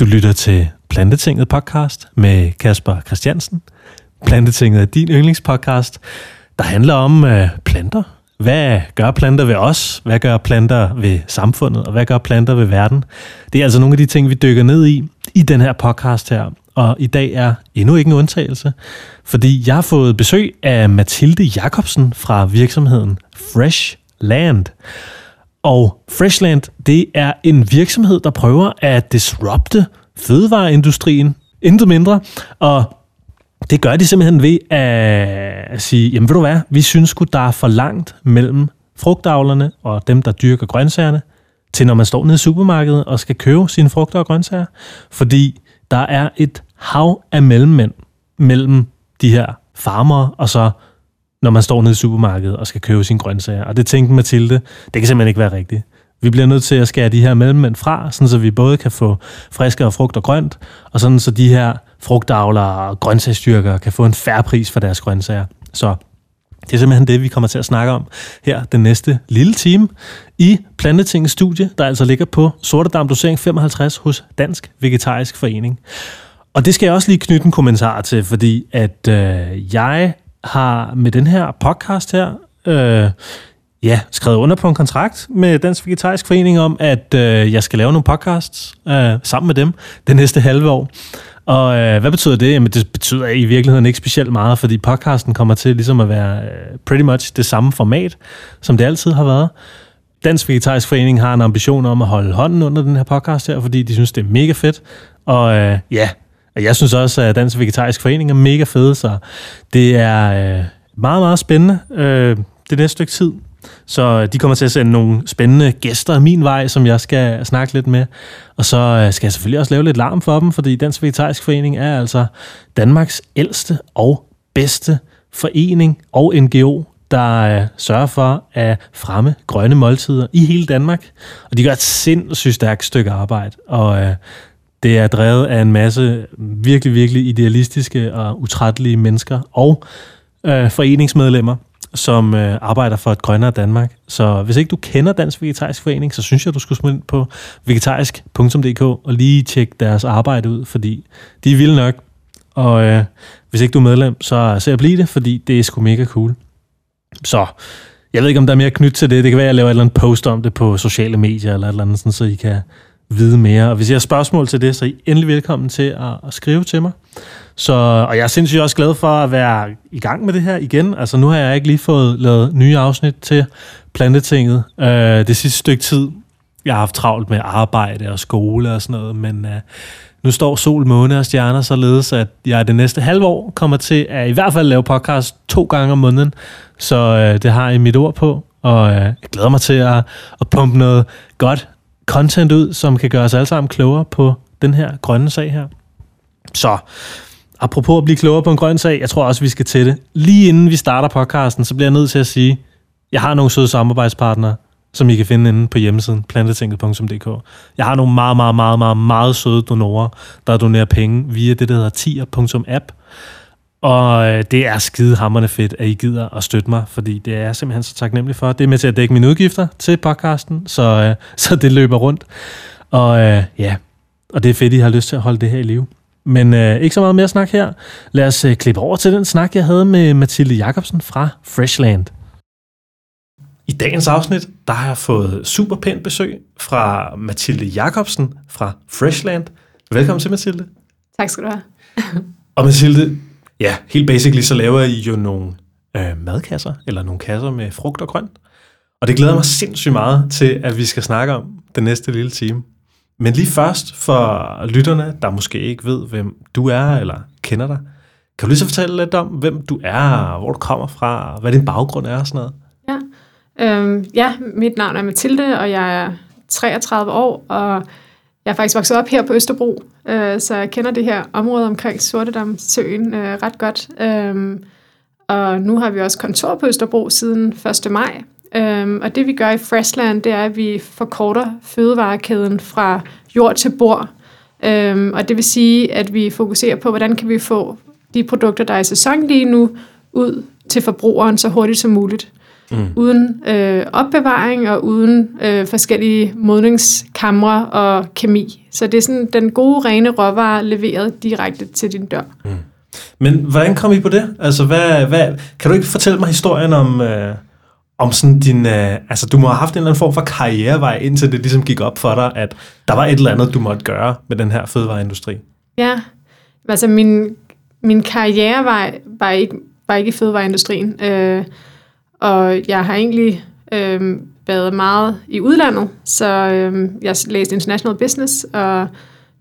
Du lytter til Plantetinget podcast med Kasper Christiansen. Plantetinget er din yndlingspodcast, der handler om øh, planter. Hvad gør planter ved os? Hvad gør planter ved samfundet? Og hvad gør planter ved verden? Det er altså nogle af de ting, vi dykker ned i i den her podcast her. Og i dag er endnu ikke en undtagelse, fordi jeg har fået besøg af Mathilde Jacobsen fra virksomheden Fresh Land. Og Freshland, det er en virksomhed, der prøver at disrupte fødevareindustrien, intet mindre. Og det gør de simpelthen ved at sige, jamen ved du hvad, vi synes sgu, der er for langt mellem frugtavlerne og dem, der dyrker grøntsagerne, til når man står nede i supermarkedet og skal købe sine frugter og grøntsager. Fordi der er et hav af mellemmænd mellem de her farmere og så når man står nede i supermarkedet og skal købe sine grøntsager. Og det tænkte Mathilde, det kan simpelthen ikke være rigtigt. Vi bliver nødt til at skære de her mellemmænd fra, sådan så vi både kan få friskere frugt og grønt, og sådan så de her frugtavlere og grøntsagsstyrker kan få en færre pris for deres grøntsager. Så det er simpelthen det, vi kommer til at snakke om her den næste lille time i Plantetingets studie, der altså ligger på Sortedam Dosering 55 hos Dansk Vegetarisk Forening. Og det skal jeg også lige knytte en kommentar til, fordi at øh, jeg har med den her podcast her, øh, ja, skrevet under på en kontrakt med Dansk Vegetarisk Forening om, at øh, jeg skal lave nogle podcasts øh, sammen med dem det næste halve år. Og øh, hvad betyder det? Jamen, det betyder i virkeligheden ikke specielt meget, fordi podcasten kommer til ligesom at være øh, pretty much det samme format, som det altid har været. Dansk Vegetarisk Forening har en ambition om at holde hånden under den her podcast her, fordi de synes, det er mega fedt. Og øh, ja, og jeg synes også, at Dansk Vegetarisk Forening er mega fed, så det er øh, meget, meget spændende øh, det næste stykke tid. Så øh, de kommer til at sende nogle spændende gæster min vej, som jeg skal snakke lidt med. Og så øh, skal jeg selvfølgelig også lave lidt larm for dem, fordi Dansk Vegetarisk Forening er altså Danmarks ældste og bedste forening og NGO, der øh, sørger for at fremme grønne måltider i hele Danmark. Og de gør et sindssygt stærkt stykke arbejde. Og øh, det er drevet af en masse virkelig, virkelig idealistiske og utrættelige mennesker og øh, foreningsmedlemmer, som øh, arbejder for et grønnere Danmark. Så hvis ikke du kender Dansk Vegetarisk Forening, så synes jeg, du skulle smide ind på vegetarisk.dk og lige tjekke deres arbejde ud, fordi de er vilde nok. Og øh, hvis ikke du er medlem, så se at blive det, fordi det er sgu mega cool. Så jeg ved ikke, om der er mere knyt til det. Det kan være, at jeg laver et eller andet post om det på sociale medier eller et eller andet, sådan, så I kan vide mere. Og hvis I har spørgsmål til det, så er I endelig velkommen til at, at skrive til mig. Så, og jeg er sindssygt også glad for at være i gang med det her igen. Altså nu har jeg ikke lige fået lavet nye afsnit til Plantetinget øh, det sidste stykke tid. Jeg har haft travlt med arbejde og skole og sådan noget, men øh, nu står sol, måne og stjerner således, at jeg det næste halve år kommer til at i hvert fald lave podcast to gange om måneden. Så øh, det har I mit ord på, og øh, jeg glæder mig til at, at pumpe noget godt content ud, som kan gøre os alle sammen klogere på den her grønne sag her. Så, apropos at blive klogere på en grøn sag, jeg tror også, vi skal til det. Lige inden vi starter podcasten, så bliver jeg nødt til at sige, jeg har nogle søde samarbejdspartnere, som I kan finde inde på hjemmesiden plantetinket.dk. Jeg har nogle meget, meget, meget, meget, meget søde donorer, der donerer penge via det, der hedder tier.app. Og øh, det er skide hammerne fedt, at I gider at støtte mig, fordi det er jeg simpelthen så taknemmelig for. Det er med til at dække mine udgifter til podcasten, så, øh, så det løber rundt. Og øh, ja, og det er fedt, at I har lyst til at holde det her i live. Men øh, ikke så meget mere snak her. Lad os øh, klippe over til den snak, jeg havde med Mathilde Jacobsen fra Freshland. I dagens afsnit, der har jeg fået super pænt besøg fra Mathilde Jacobsen fra Freshland. Velkommen til, Mathilde. Tak skal du have. og Mathilde, Ja, helt basically så laver I jo nogle øh, madkasser, eller nogle kasser med frugt og grønt. Og det glæder mig sindssygt meget til, at vi skal snakke om den næste lille time. Men lige først for lytterne, der måske ikke ved, hvem du er eller kender dig, kan du lige så fortælle lidt om, hvem du er, hvor du kommer fra, hvad din baggrund er og sådan noget? Ja, øhm, ja mit navn er Mathilde, og jeg er 33 år, og jeg er faktisk vokset op her på Østerbro, øh, så jeg kender det her område omkring Sortedamsøen øh, ret godt. Øh, og nu har vi også kontor på Østerbro siden 1. maj. Øh, og det vi gør i Freshland, det er, at vi forkorter fødevarekæden fra jord til bord. Øh, og det vil sige, at vi fokuserer på, hvordan kan vi få de produkter, der er i sæson lige nu, ud til forbrugeren så hurtigt som muligt mm. uden øh, opbevaring og uden øh, forskellige modningskamre og kemi. Så det er sådan den gode, rene råvarer leveret direkte til din dør. Mm. Men hvordan kom I på det? Altså, hvad, hvad, kan du ikke fortælle mig historien om, øh, om sådan din... Øh, altså, du må have haft en eller anden form for karrierevej, indtil det ligesom gik op for dig, at der var et eller andet, du måtte gøre med den her fødevareindustri. Ja, altså min, min karrierevej var ikke, var ikke i fødevareindustrien. Øh, og jeg har egentlig øh, været meget i udlandet, så øh, jeg læste international business og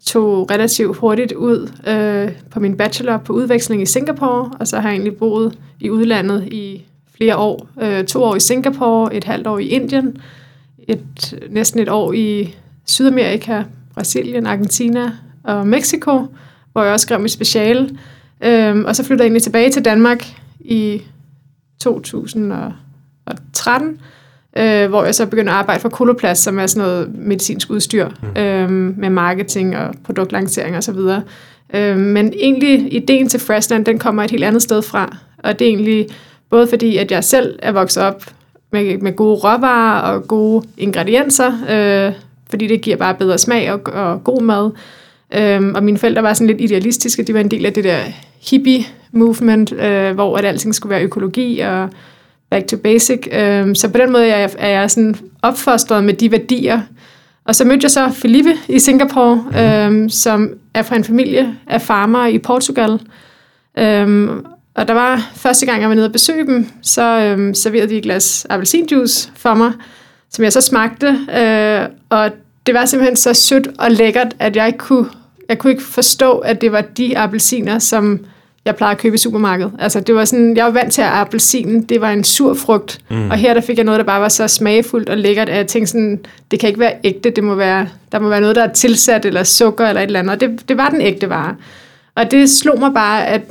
tog relativt hurtigt ud øh, på min bachelor på udveksling i Singapore, og så har jeg egentlig boet i udlandet i flere år. Øh, to år i Singapore, et halvt år i Indien, et, næsten et år i Sydamerika, Brasilien, Argentina og Mexico, hvor jeg også skrev mit speciale. Øh, og så flyttede jeg egentlig tilbage til Danmark i 2013, øh, hvor jeg så begyndte at arbejde for Koloplast, som er sådan noget medicinsk udstyr mm. øh, med marketing og produktlancering osv. Øh, men egentlig ideen til Freshland, den kommer et helt andet sted fra, og det er egentlig både fordi, at jeg selv er vokset op med, med gode råvarer og gode ingredienser, øh, fordi det giver bare bedre smag og, og god mad. Øhm, og mine forældre var sådan lidt idealistiske. De var en del af det der hippie-movement, øh, hvor at alting skulle være økologi og back to basic. Øhm, så på den måde er jeg, er jeg sådan opfostret med de værdier. Og så mødte jeg så Felipe i Singapore, mm. øhm, som er fra en familie af farmere i Portugal. Øhm, og der var første gang, jeg var nede og besøge dem, så øhm, serverede de et glas appelsinjuice for mig, som jeg så smagte. Øh, og det var simpelthen så sødt og lækkert, at jeg ikke kunne, jeg kunne ikke forstå, at det var de appelsiner, som jeg plejede at købe i supermarkedet. Altså, det var sådan, jeg var vant til, at appelsinen, det var en sur frugt. Mm. Og her der fik jeg noget, der bare var så smagfuldt og lækkert, at jeg tænkte sådan, det kan ikke være ægte, det må være, der må være noget, der er tilsat, eller sukker, eller et eller andet. Og det, det var den ægte vare. Og det slog mig bare, at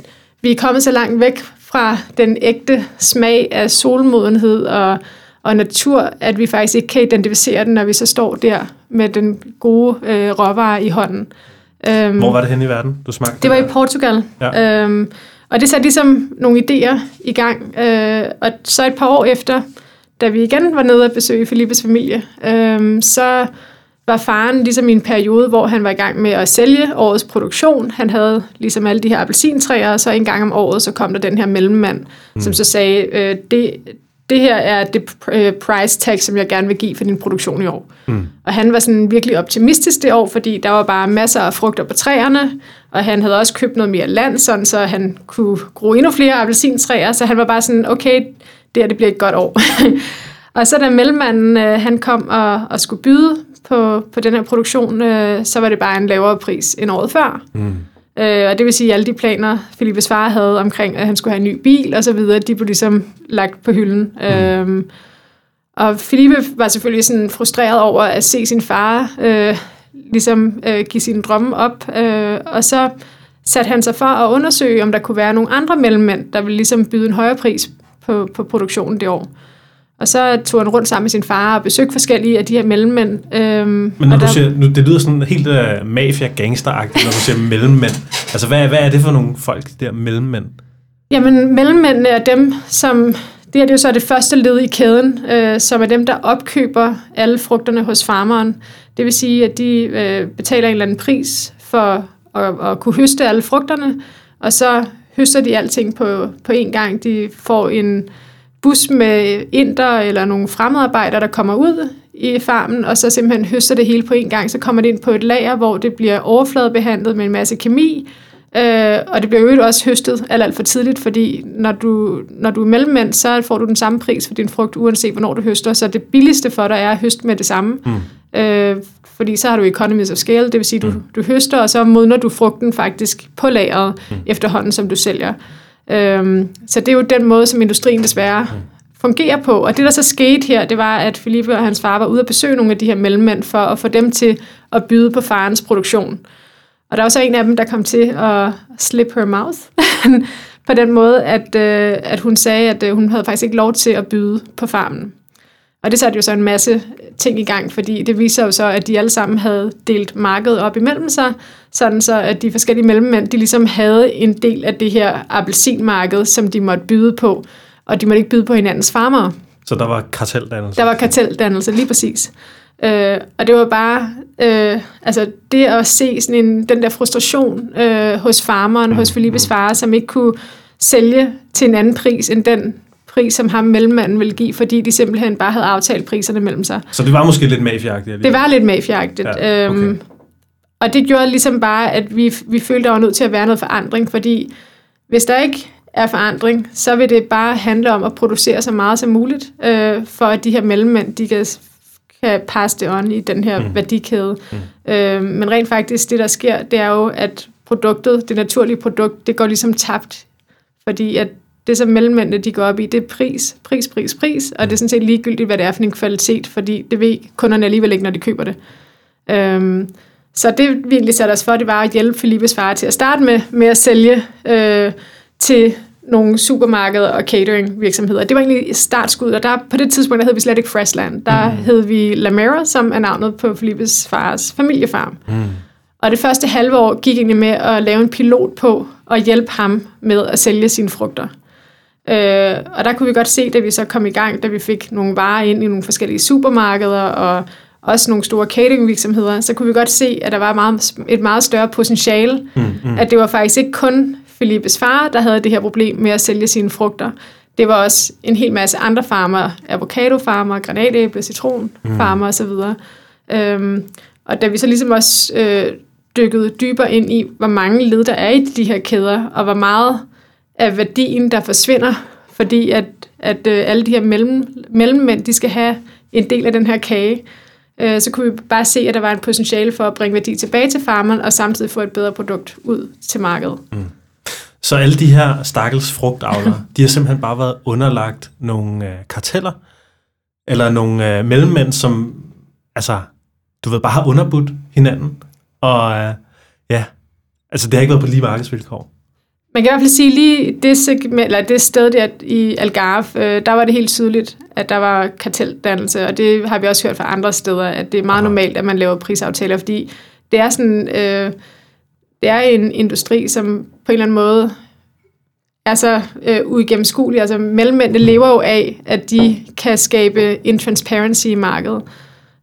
vi er kommet så langt væk fra den ægte smag af solmodenhed og, og natur, at vi faktisk ikke kan identificere den, når vi så står der med den gode øh, råvare i hånden. Øhm, Hvor var det hen i verden, du smagte det? var i Portugal. Ja. Øhm, og det satte ligesom nogle idéer i gang. Øh, og så et par år efter, da vi igen var nede og besøge Filippes familie, øh, så var faren ligesom i en periode, hvor han var i gang med at sælge årets produktion. Han havde ligesom alle de her appelsintræer, og så en gang om året, så kom der den her mellemmand, mm. som så sagde, øh, det, det her er det øh, price tag, som jeg gerne vil give for din produktion i år. Mm. Og han var sådan virkelig optimistisk det år, fordi der var bare masser af frugter på træerne, og han havde også købt noget mere land, sådan, så han kunne gro endnu flere appelsintræer, så han var bare sådan, okay, det her det bliver et godt år. og så da mellemmanden øh, han kom og, og skulle byde på, på den her produktion, øh, så var det bare en lavere pris end året før. Mm. Øh, og det vil sige, at alle de planer, Philippes far havde omkring, at han skulle have en ny bil og så videre, de blev ligesom lagt på hylden. Mm. Øh, og Philippe var selvfølgelig sådan frustreret over at se sin far øh, ligesom øh, give sine drømme op. Øh, og så satte han sig for at undersøge, om der kunne være nogle andre mellemmænd, der ville ligesom byde en højere pris på, på produktionen det år. Og så tog han rundt sammen med sin far og besøgte forskellige af de her mellemmænd. Øhm, Men når du der... siger, nu, det lyder sådan helt uh, mafia gangster når du siger mellemmænd. Altså, hvad, hvad er det for nogle folk, der mellemmænd? Jamen, mellemmændene er dem, som... Det her det er jo så det første led i kæden, øh, som er dem, der opkøber alle frugterne hos farmeren. Det vil sige, at de øh, betaler en eller anden pris for at, at kunne høste alle frugterne, og så høster de alting på, på én gang. De får en bus med inder eller nogle fremmedarbejdere, der kommer ud i farmen, og så simpelthen høster det hele på en gang. Så kommer det ind på et lager, hvor det bliver overfladebehandlet med en masse kemi, øh, og det bliver jo også høstet alt, alt for tidligt, fordi når du, når du er mellemmænd, så får du den samme pris for din frugt, uanset hvornår du høster. Så det billigste for dig er at høste med det samme. Mm. Øh, fordi så har du economies of scale, det vil sige, du, mm. du høster, og så modner du frugten faktisk på lageret mm. efterhånden, som du sælger. Øhm, så det er jo den måde, som industrien desværre fungerer på. Og det, der så skete her, det var, at Philippe og hans far var ude at besøge nogle af de her mellemmænd for at få dem til at byde på farens produktion. Og der var så en af dem, der kom til at slip her mouth på den måde, at, øh, at hun sagde, at øh, hun havde faktisk ikke lov til at byde på farmen. Og det satte jo så en masse ting i gang, fordi det viser jo så, at de alle sammen havde delt markedet op imellem sig, sådan så at de forskellige mellemmænd, de ligesom havde en del af det her appelsinmarked, som de måtte byde på, og de måtte ikke byde på hinandens farmere. Så der var karteldannelse? Der var karteldannelse, lige præcis. Øh, og det var bare, øh, altså det at se sådan en, den der frustration øh, hos farmeren, mm. hos Philippes far, som ikke kunne sælge til en anden pris end den pris, som ham mellemmanden ville give, fordi de simpelthen bare havde aftalt priserne mellem sig. Så det var måske lidt mafiagtigt? Det var lidt mafiagtigt. Ja, okay. øhm, og det gjorde ligesom bare, at vi, vi følte, der var nødt til at være noget forandring, fordi hvis der ikke er forandring, så vil det bare handle om at producere så meget som muligt, øh, for at de her mellemmænd, de kan, kan passe det on i den her mm. værdikæde. Mm. Øh, men rent faktisk, det der sker, det er jo, at produktet, det naturlige produkt, det går ligesom tabt, fordi at det, som mellemmændene de går op i, det er pris, pris, pris, pris, og det er sådan set ligegyldigt, hvad det er for en kvalitet, fordi det ved kunderne alligevel ikke, når de køber det. Øhm, så det, vi egentlig satte os for, det var at hjælpe Philippes far til at starte med, med at sælge øh, til nogle supermarkeder og catering virksomheder. Det var egentlig startskud, og der, på det tidspunkt der hed vi slet ikke Freshland. Der mm. hed vi Lamera, som er navnet på Philippes fars familiefarm. Mm. Og det første halve år gik egentlig med at lave en pilot på og hjælpe ham med at sælge sine frugter. Øh, og der kunne vi godt se, da vi så kom i gang, da vi fik nogle varer ind i nogle forskellige supermarkeder og også nogle store cateringvirksomheder, så kunne vi godt se, at der var meget, et meget større potentiale. Mm, mm. At det var faktisk ikke kun Philippes far, der havde det her problem med at sælge sine frugter. Det var også en hel masse andre farmer, avocadofarmer, granatæble, citronfarmer mm. osv. Øhm, og da vi så ligesom også øh, dykkede dybere ind i, hvor mange led der er i de her kæder, og hvor meget af værdien, der forsvinder, fordi at, at øh, alle de her mellem, mellemmænd, de skal have en del af den her kage, øh, så kunne vi bare se, at der var en potentiale for at bringe værdi tilbage til farmeren, og samtidig få et bedre produkt ud til markedet. Mm. Så alle de her stakkels frugtavlere, de har simpelthen bare været underlagt nogle øh, karteller, eller nogle øh, mellemmænd, som altså, du ved, bare har underbudt hinanden. Og øh, ja, altså det har ikke været på lige markedsvilkår. Man kan i hvert fald sige, lige det, segment, eller det sted der i Algarve, øh, der var det helt tydeligt, at der var karteldannelse, og det har vi også hørt fra andre steder, at det er meget Aha. normalt, at man laver prisaftaler, fordi det er sådan, øh, det er en industri, som på en eller anden måde er så øh, uigennemskuelig. Altså mellemmændene lever jo af, at de kan skabe intransparency i markedet.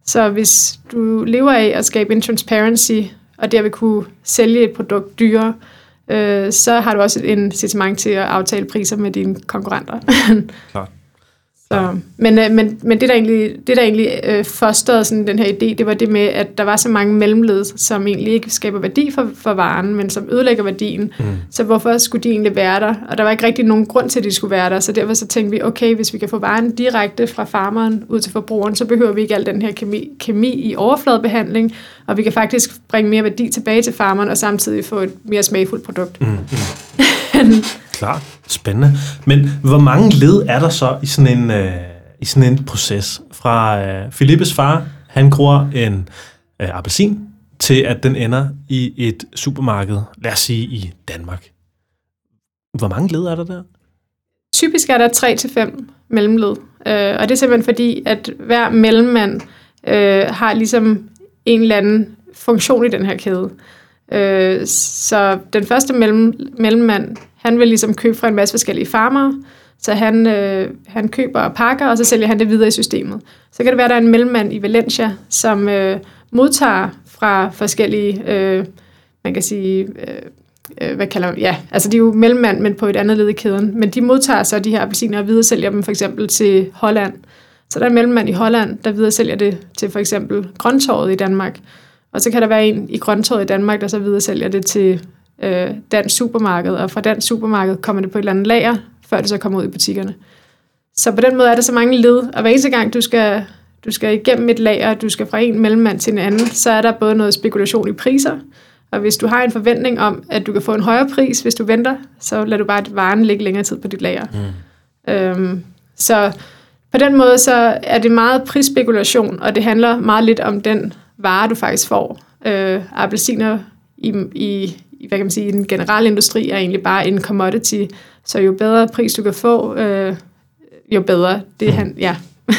Så hvis du lever af at skabe intransparency, og derved kunne sælge et produkt dyrere, øh, så har du også et incitament til at aftale priser med dine konkurrenter. Klart. Så, men, øh, men, men det der egentlig, det der egentlig øh, fosterede sådan den her idé, det var det med, at der var så mange mellemled, som egentlig ikke skaber værdi for, for varen, men som ødelægger værdien. Mm. Så hvorfor skulle de egentlig være der? Og der var ikke rigtig nogen grund til, at de skulle være der, så derfor så tænkte vi, okay, hvis vi kan få varen direkte fra farmeren ud til forbrugeren, så behøver vi ikke al den her kemi, kemi i overfladebehandling, og vi kan faktisk bringe mere værdi tilbage til farmeren, og samtidig få et mere smagfuldt produkt. Mm. Mm. Klart. Spændende. Men hvor mange led er der så i sådan en, øh, i sådan en proces? Fra øh, Filippes far, han gror en øh, appelsin, til at den ender i et supermarked, lad os sige i Danmark. Hvor mange led er der der? Typisk er der 3-5 mellemled. Øh, og det er simpelthen fordi, at hver mellemmand øh, har ligesom en eller anden funktion i den her kæde. Øh, så den første mellem, mellemmand, han vil ligesom købe fra en masse forskellige farmer, så han, øh, han køber og pakker, og så sælger han det videre i systemet. Så kan det være, at der er en mellemmand i Valencia, som øh, modtager fra forskellige, øh, man kan sige, øh, øh, hvad kalder man, ja, altså de er jo mellemmand, men på et andet led i kæden. Men de modtager så de her appelsiner og videre sælger dem for eksempel til Holland. Så der er en mellemmand i Holland, der videre sælger det til for eksempel Grøntorvet i Danmark. Og så kan der være en i Grøntorvet i Danmark, der så videre sælger det til øh, dansk supermarked, og fra dansk supermarked kommer det på et eller andet lager, før det så kommer ud i butikkerne. Så på den måde er der så mange led, og hver eneste gang du skal, du skal igennem et lager, du skal fra en mellemmand til en anden, så er der både noget spekulation i priser, og hvis du har en forventning om, at du kan få en højere pris, hvis du venter, så lader du bare varen ligge længere tid på dit lager. Mm. Øhm, så på den måde så er det meget prisspekulation, og det handler meget lidt om den vare, du faktisk får. Øh, appelsiner i, i, hvad kan man sige, i den generelle industri er egentlig bare en commodity, så jo bedre pris du kan få, øh, jo bedre. Det er han, ja. Mm.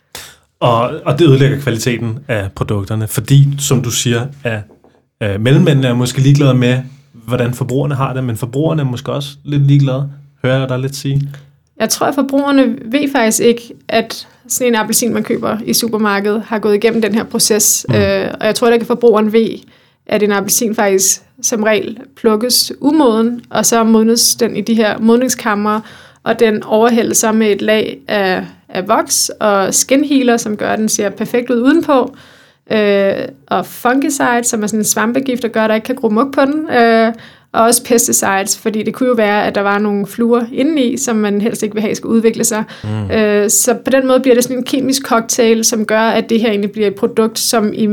og, og det ødelægger kvaliteten af produkterne, fordi, som du siger, at øh, mellemmændene er måske ligeglade med, hvordan forbrugerne har det, men forbrugerne er måske også lidt ligeglade, hører jeg dig lidt sige. Jeg tror, at forbrugerne ved faktisk ikke, at sådan en appelsin, man køber i supermarkedet, har gået igennem den her proces. Mm. Øh, og jeg tror ikke, at forbrugeren ved, at en appelsin faktisk som regel plukkes umoden, og så modnes den i de her modningskammer, og den overhældes så med et lag af, af voks og skin healer, som gør, at den ser perfekt ud udenpå, øh, og fungicide, som er sådan en svampegift, der gør, at der ikke kan gro muk på den, øh, og også pesticides, fordi det kunne jo være, at der var nogle fluer indeni, som man helst ikke vil have skal udvikle sig. Mm. Øh, så på den måde bliver det sådan en kemisk cocktail, som gør, at det her egentlig bliver et produkt, som i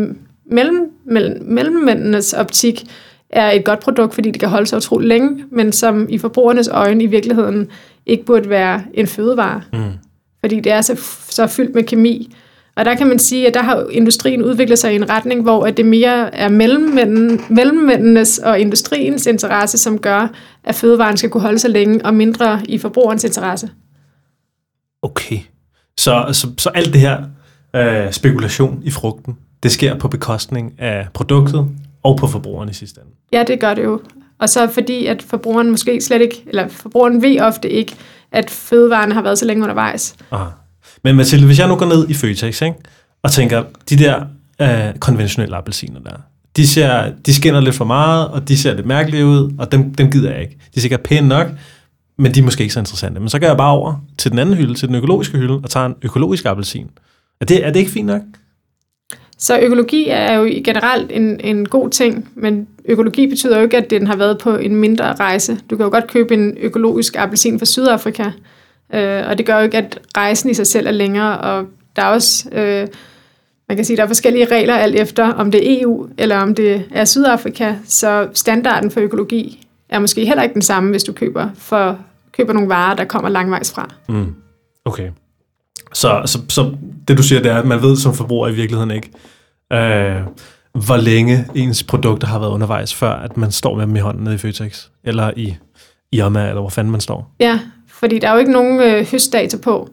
mellem, mellem, mellemmændenes optik er et godt produkt, fordi det kan holde sig utroligt længe, men som i forbrugernes øjne i virkeligheden ikke burde være en fødevare. Mm. Fordi det er så, så fyldt med kemi. Og der kan man sige, at der har industrien udviklet sig i en retning, hvor at det mere er mellemmændenes og industriens interesse, som gør, at fødevaren skal kunne holde sig længe, og mindre i forbrugerens interesse. Okay. Så, så, så alt det her øh, spekulation i frugten, det sker på bekostning af produktet og på forbrugeren i sidste ende. Ja, det gør det jo. Og så fordi, at forbrugeren måske slet ikke, eller forbrugeren ved ofte ikke, at fødevarene har været så længe undervejs. Aha. Men Mathilde, hvis jeg nu går ned i Føtex, ikke, og tænker, de der øh, konventionelle appelsiner der, de, ser, de skinner lidt for meget, og de ser lidt mærkelige ud, og dem, dem gider jeg ikke. De er sikkert pæne nok, men de er måske ikke så interessante. Men så går jeg bare over til den anden hylde, til den økologiske hylde, og tager en økologisk appelsin. Er det, er det ikke fint nok? Så økologi er jo generelt en, en god ting, men økologi betyder jo ikke, at den har været på en mindre rejse. Du kan jo godt købe en økologisk appelsin fra Sydafrika, øh, og det gør jo ikke, at rejsen i sig selv er længere, og der er også, øh, man kan sige, der er forskellige regler alt efter, om det er EU eller om det er Sydafrika, så standarden for økologi er måske heller ikke den samme, hvis du køber, for, køber nogle varer, der kommer langvejs fra. Mm. Okay. Så, så, så det du siger, det er, at man ved som forbruger i virkeligheden ikke, øh, hvor længe ens produkter har været undervejs, før at man står med dem i hånden nede i Føtex, eller i Irma, eller hvor fanden man står. Ja, fordi der er jo ikke nogen øh, høstdata på.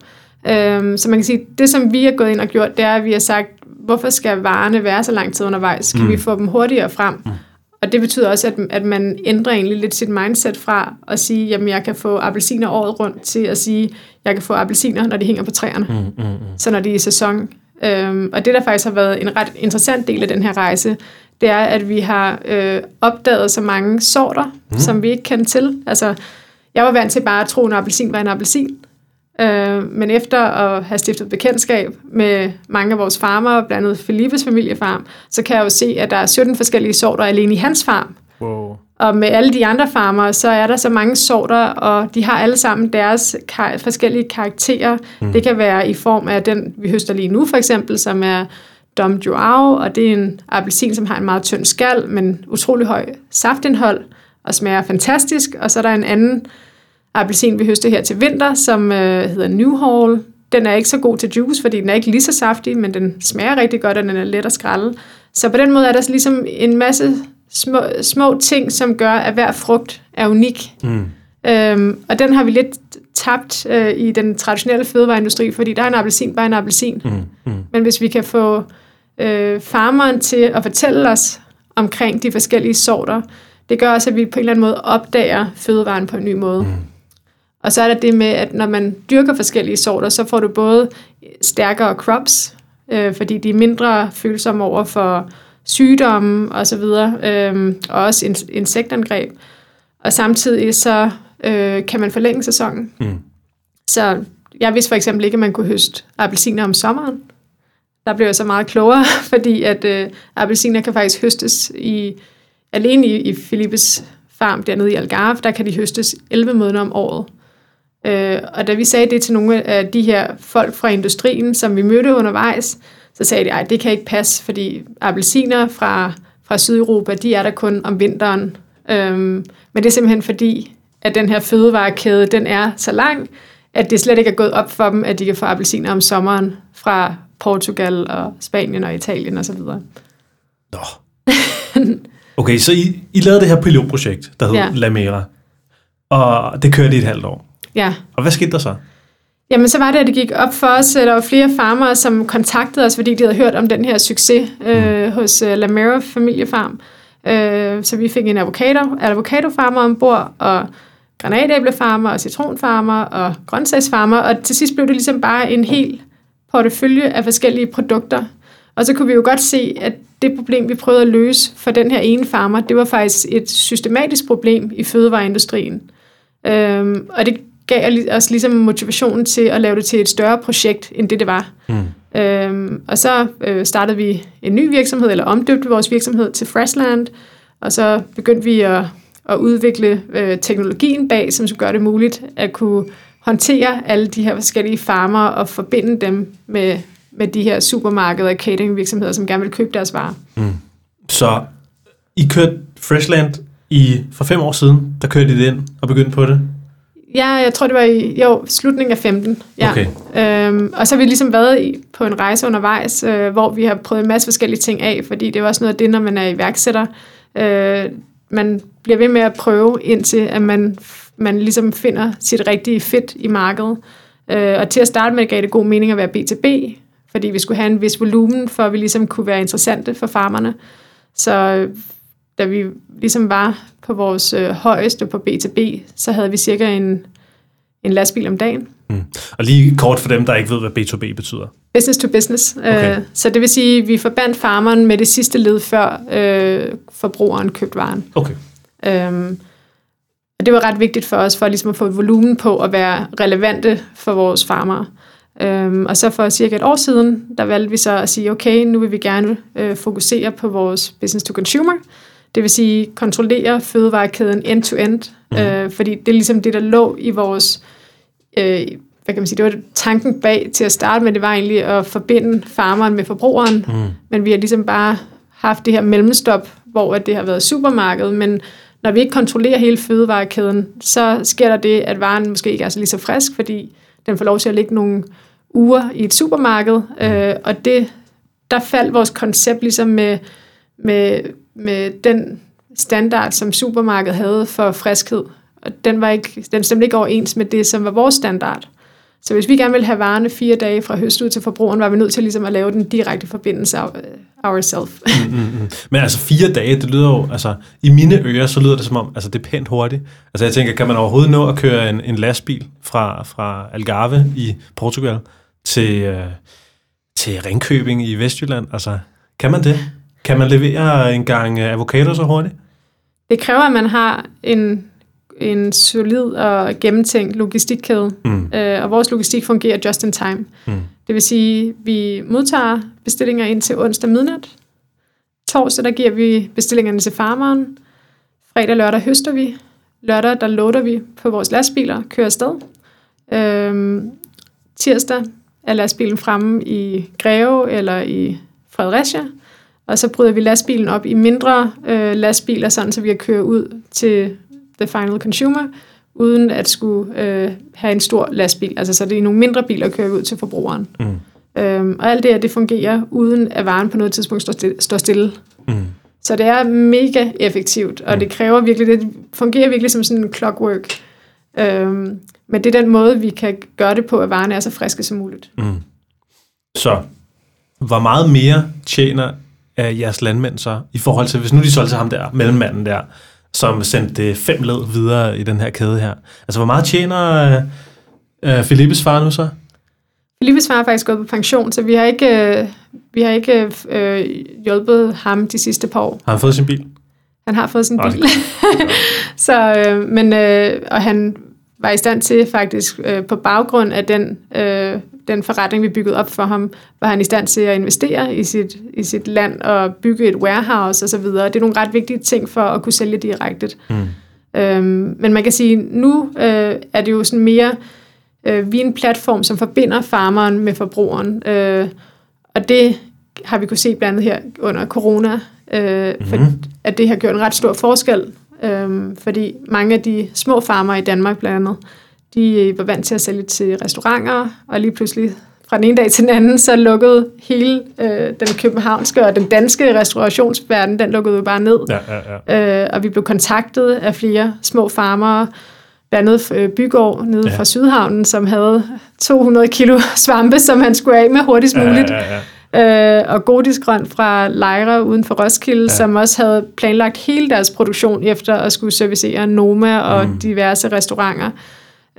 Øhm, så man kan sige, det som vi har gået ind og gjort, det er, at vi har sagt, hvorfor skal varerne være så lang tid undervejs? Kan mm. vi få dem hurtigere frem? Mm. Og det betyder også, at, at man ændrer egentlig lidt sit mindset fra at sige, jamen jeg kan få appelsiner året rundt, til at sige, jeg kan få appelsiner, når de hænger på træerne. Mm, mm, mm. Så når de er i sæson. Øhm, og det, der faktisk har været en ret interessant del af den her rejse, det er, at vi har øh, opdaget så mange sorter, mm. som vi ikke kendte til. Altså, jeg var vant til bare at tro, at en appelsin var en appelsin. Øh, men efter at have stiftet bekendtskab med mange af vores farmer, blandt andet Felippes familiefarm, så kan jeg jo se, at der er 17 forskellige sorter alene i hans farm. Wow. Og med alle de andre farmer, så er der så mange sorter, og de har alle sammen deres kar- forskellige karakterer. Mm. Det kan være i form af den, vi høster lige nu for eksempel, som er Dom Joao, og det er en appelsin, som har en meget tynd skal, men utrolig høj saftindhold, og smager fantastisk. Og så er der en anden appelsin, vi høster her til vinter, som øh, hedder New Hall. Den er ikke så god til juice, fordi den er ikke lige så saftig, men den smager rigtig godt, og den er let at skrælle. Så på den måde er der ligesom en masse små, små ting, som gør, at hver frugt er unik. Mm. Øhm, og den har vi lidt tabt øh, i den traditionelle fødevareindustri, fordi der er en appelsin, bare en appelsin. Mm. Mm. Men hvis vi kan få øh, farmeren til at fortælle os omkring de forskellige sorter, det gør også, at vi på en eller anden måde opdager fødevaren på en ny måde. Mm. Og så er der det med, at når man dyrker forskellige sorter, så får du både stærkere crops, øh, fordi de er mindre følsomme over for sygdomme og så videre, øh, og også insektangreb. Og samtidig så øh, kan man forlænge sæsonen. Mm. Så jeg vidste for eksempel ikke, at man kunne høste appelsiner om sommeren. Der blev jeg så meget klogere, fordi at øh, appelsiner kan faktisk høstes i alene i, i Philippes farm dernede i Algarve, der kan de høstes 11 måneder om året. Øh, og da vi sagde det til nogle af de her folk fra industrien, som vi mødte undervejs, så sagde de, at det kan ikke passe, fordi appelsiner fra, fra Sydeuropa, de er der kun om vinteren. Øhm, men det er simpelthen fordi, at den her fødevarekæde, den er så lang, at det slet ikke er gået op for dem, at de kan få appelsiner om sommeren fra Portugal og Spanien og Italien osv. Nå. Okay, så I, I lavede det her pilotprojekt, der hed ja. Lamera, og det kørte i et halvt år. Ja. Og hvad skete der så? Jamen, så var det, at det gik op for os. Der var flere farmere, som kontaktede os, fordi de havde hørt om den her succes øh, mm. hos uh, Lamera Familiefarm. Øh, så vi fik en avocado, avocadofarmer ombord, og granatæblefarmer og citronfarmer og grøntsagsfarmer, og til sidst blev det ligesom bare en hel portefølje af forskellige produkter. Og så kunne vi jo godt se, at det problem, vi prøvede at løse for den her ene farmer, det var faktisk et systematisk problem i fødevareindustrien. Øhm, og det gav os ligesom motivationen til at lave det til et større projekt, end det det var. Mm. Øhm, og så øh, startede vi en ny virksomhed, eller omdøbte vores virksomhed til Freshland, og så begyndte vi at, at udvikle øh, teknologien bag, som skulle gøre det muligt at kunne håndtere alle de her forskellige farmer og forbinde dem med, med de her supermarkeder og cateringvirksomheder, som gerne vil købe deres varer. Mm. Så I kørte Freshland i, for fem år siden, der kørte I det ind og begyndte på det? Ja, jeg tror, det var i jo, slutningen af 15. Ja. Okay. Øhm, og så har vi ligesom været i, på en rejse undervejs, øh, hvor vi har prøvet en masse forskellige ting af, fordi det er også noget af det, når man er iværksætter. Øh, man bliver ved med at prøve, indtil at man, man ligesom finder sit rigtige fit i markedet. Øh, og til at starte med gav det god mening at være B2B, fordi vi skulle have en vis volumen, for at vi ligesom kunne være interessante for farmerne. Så da vi ligesom var på vores øh, højeste på B2B, så havde vi cirka en, en lastbil om dagen. Mm. Og lige kort for dem, der ikke ved, hvad B2B betyder. Business to business. Okay. Øh, så det vil sige, at vi forbandt farmeren med det sidste led, før øh, forbrugeren købte varen. Okay. Øhm, og det var ret vigtigt for os, for ligesom at få volumen på at være relevante for vores farmere. Øhm, og så for cirka et år siden, der valgte vi så at sige, okay, nu vil vi gerne øh, fokusere på vores business to consumer. Det vil sige kontrollere fødevarekæden end-to-end, mm. øh, fordi det er ligesom det, der lå i vores, øh, hvad kan man sige, det var tanken bag til at starte med, det var egentlig at forbinde farmeren med forbrugeren, mm. men vi har ligesom bare haft det her mellemstop, hvor det har været supermarkedet, men når vi ikke kontrollerer hele fødevarekæden, så sker der det, at varen måske ikke er så lige så frisk, fordi den får lov til at ligge nogle uger i et supermarked, mm. øh, og det, der faldt vores koncept ligesom med, med med den standard, som supermarkedet havde for friskhed. Og den, var ikke, den stemte ikke overens med det, som var vores standard. Så hvis vi gerne ville have varerne fire dage fra høst ud til forbrugeren, var vi nødt til ligesom at lave den direkte forbindelse af øh, ourselves. mm, mm, mm. Men altså fire dage, det lyder jo, altså i mine ører, så lyder det som om, altså det er pænt hurtigt. Altså jeg tænker, kan man overhovedet nå at køre en, en lastbil fra, fra Algarve i Portugal til, øh, til Ringkøbing i Vestjylland? Altså, kan man det? Kan man levere en gang avocado så hurtigt? Det kræver, at man har en, en solid og gennemtænkt logistikkæde. Mm. Øh, og vores logistik fungerer just in time. Mm. Det vil sige, at vi modtager bestillinger ind til onsdag midnat. Torsdag, der giver vi bestillingerne til farmeren. Fredag og lørdag høster vi. Lørdag, der loader vi på vores lastbiler, kører afsted. Øhm, tirsdag er lastbilen fremme i Greve eller i Fredericia og så bryder vi lastbilen op i mindre øh, lastbiler, sådan så vi kan køre ud til the final consumer, uden at skulle øh, have en stor lastbil. Altså så det er nogle mindre biler, kører vi ud til forbrugeren. Mm. Øhm, og alt det her, det fungerer, uden at varen på noget tidspunkt står stille. Står stille. Mm. Så det er mega effektivt, og mm. det kræver virkelig, det fungerer virkelig som sådan en clockwork. Øhm, men det er den måde, vi kan gøre det på, at varerne er så friske som muligt. Mm. Så hvor meget mere tjener af jeres landmænd så, i forhold til, hvis nu de solgte til ham der, mellemmanden der, som sendte fem led videre i den her kæde her. Altså, hvor meget tjener øh, øh, Philippes far nu så? Philippes far er faktisk gået på pension, så vi har ikke, øh, vi har ikke øh, hjulpet ham de sidste par år. Har han fået sin bil? Han har fået sin bil. så, øh, men, øh, og han var i stand til faktisk øh, på baggrund af den øh, den forretning, vi byggede op for ham, var han i stand til at investere i sit, i sit land og bygge et warehouse osv. Det er nogle ret vigtige ting for at kunne sælge direkte. Mm. Øhm, men man kan sige, nu øh, er det jo sådan mere, øh, vi er en platform, som forbinder farmeren med forbrugeren. Øh, og det har vi kunne se blandt andet her under corona, øh, mm. for, at det har gjort en ret stor forskel. Øh, fordi mange af de små farmer i Danmark blandt andet, de øh, var vant til at sælge til restauranter, og lige pludselig fra den ene dag til den anden, så lukkede hele øh, den københavnske og den danske restaurationsverden, den lukkede jo bare ned. Ja, ja, ja. Øh, og vi blev kontaktet af flere små farmere, blandt andet øh, Bygård nede ja. fra Sydhavnen, som havde 200 kilo svampe, som han skulle af med hurtigst muligt. Ja, ja, øh, og godisgrøn fra Lejre uden for Roskilde, ja. som også havde planlagt hele deres produktion efter at skulle servicere Noma og mm. diverse restauranter.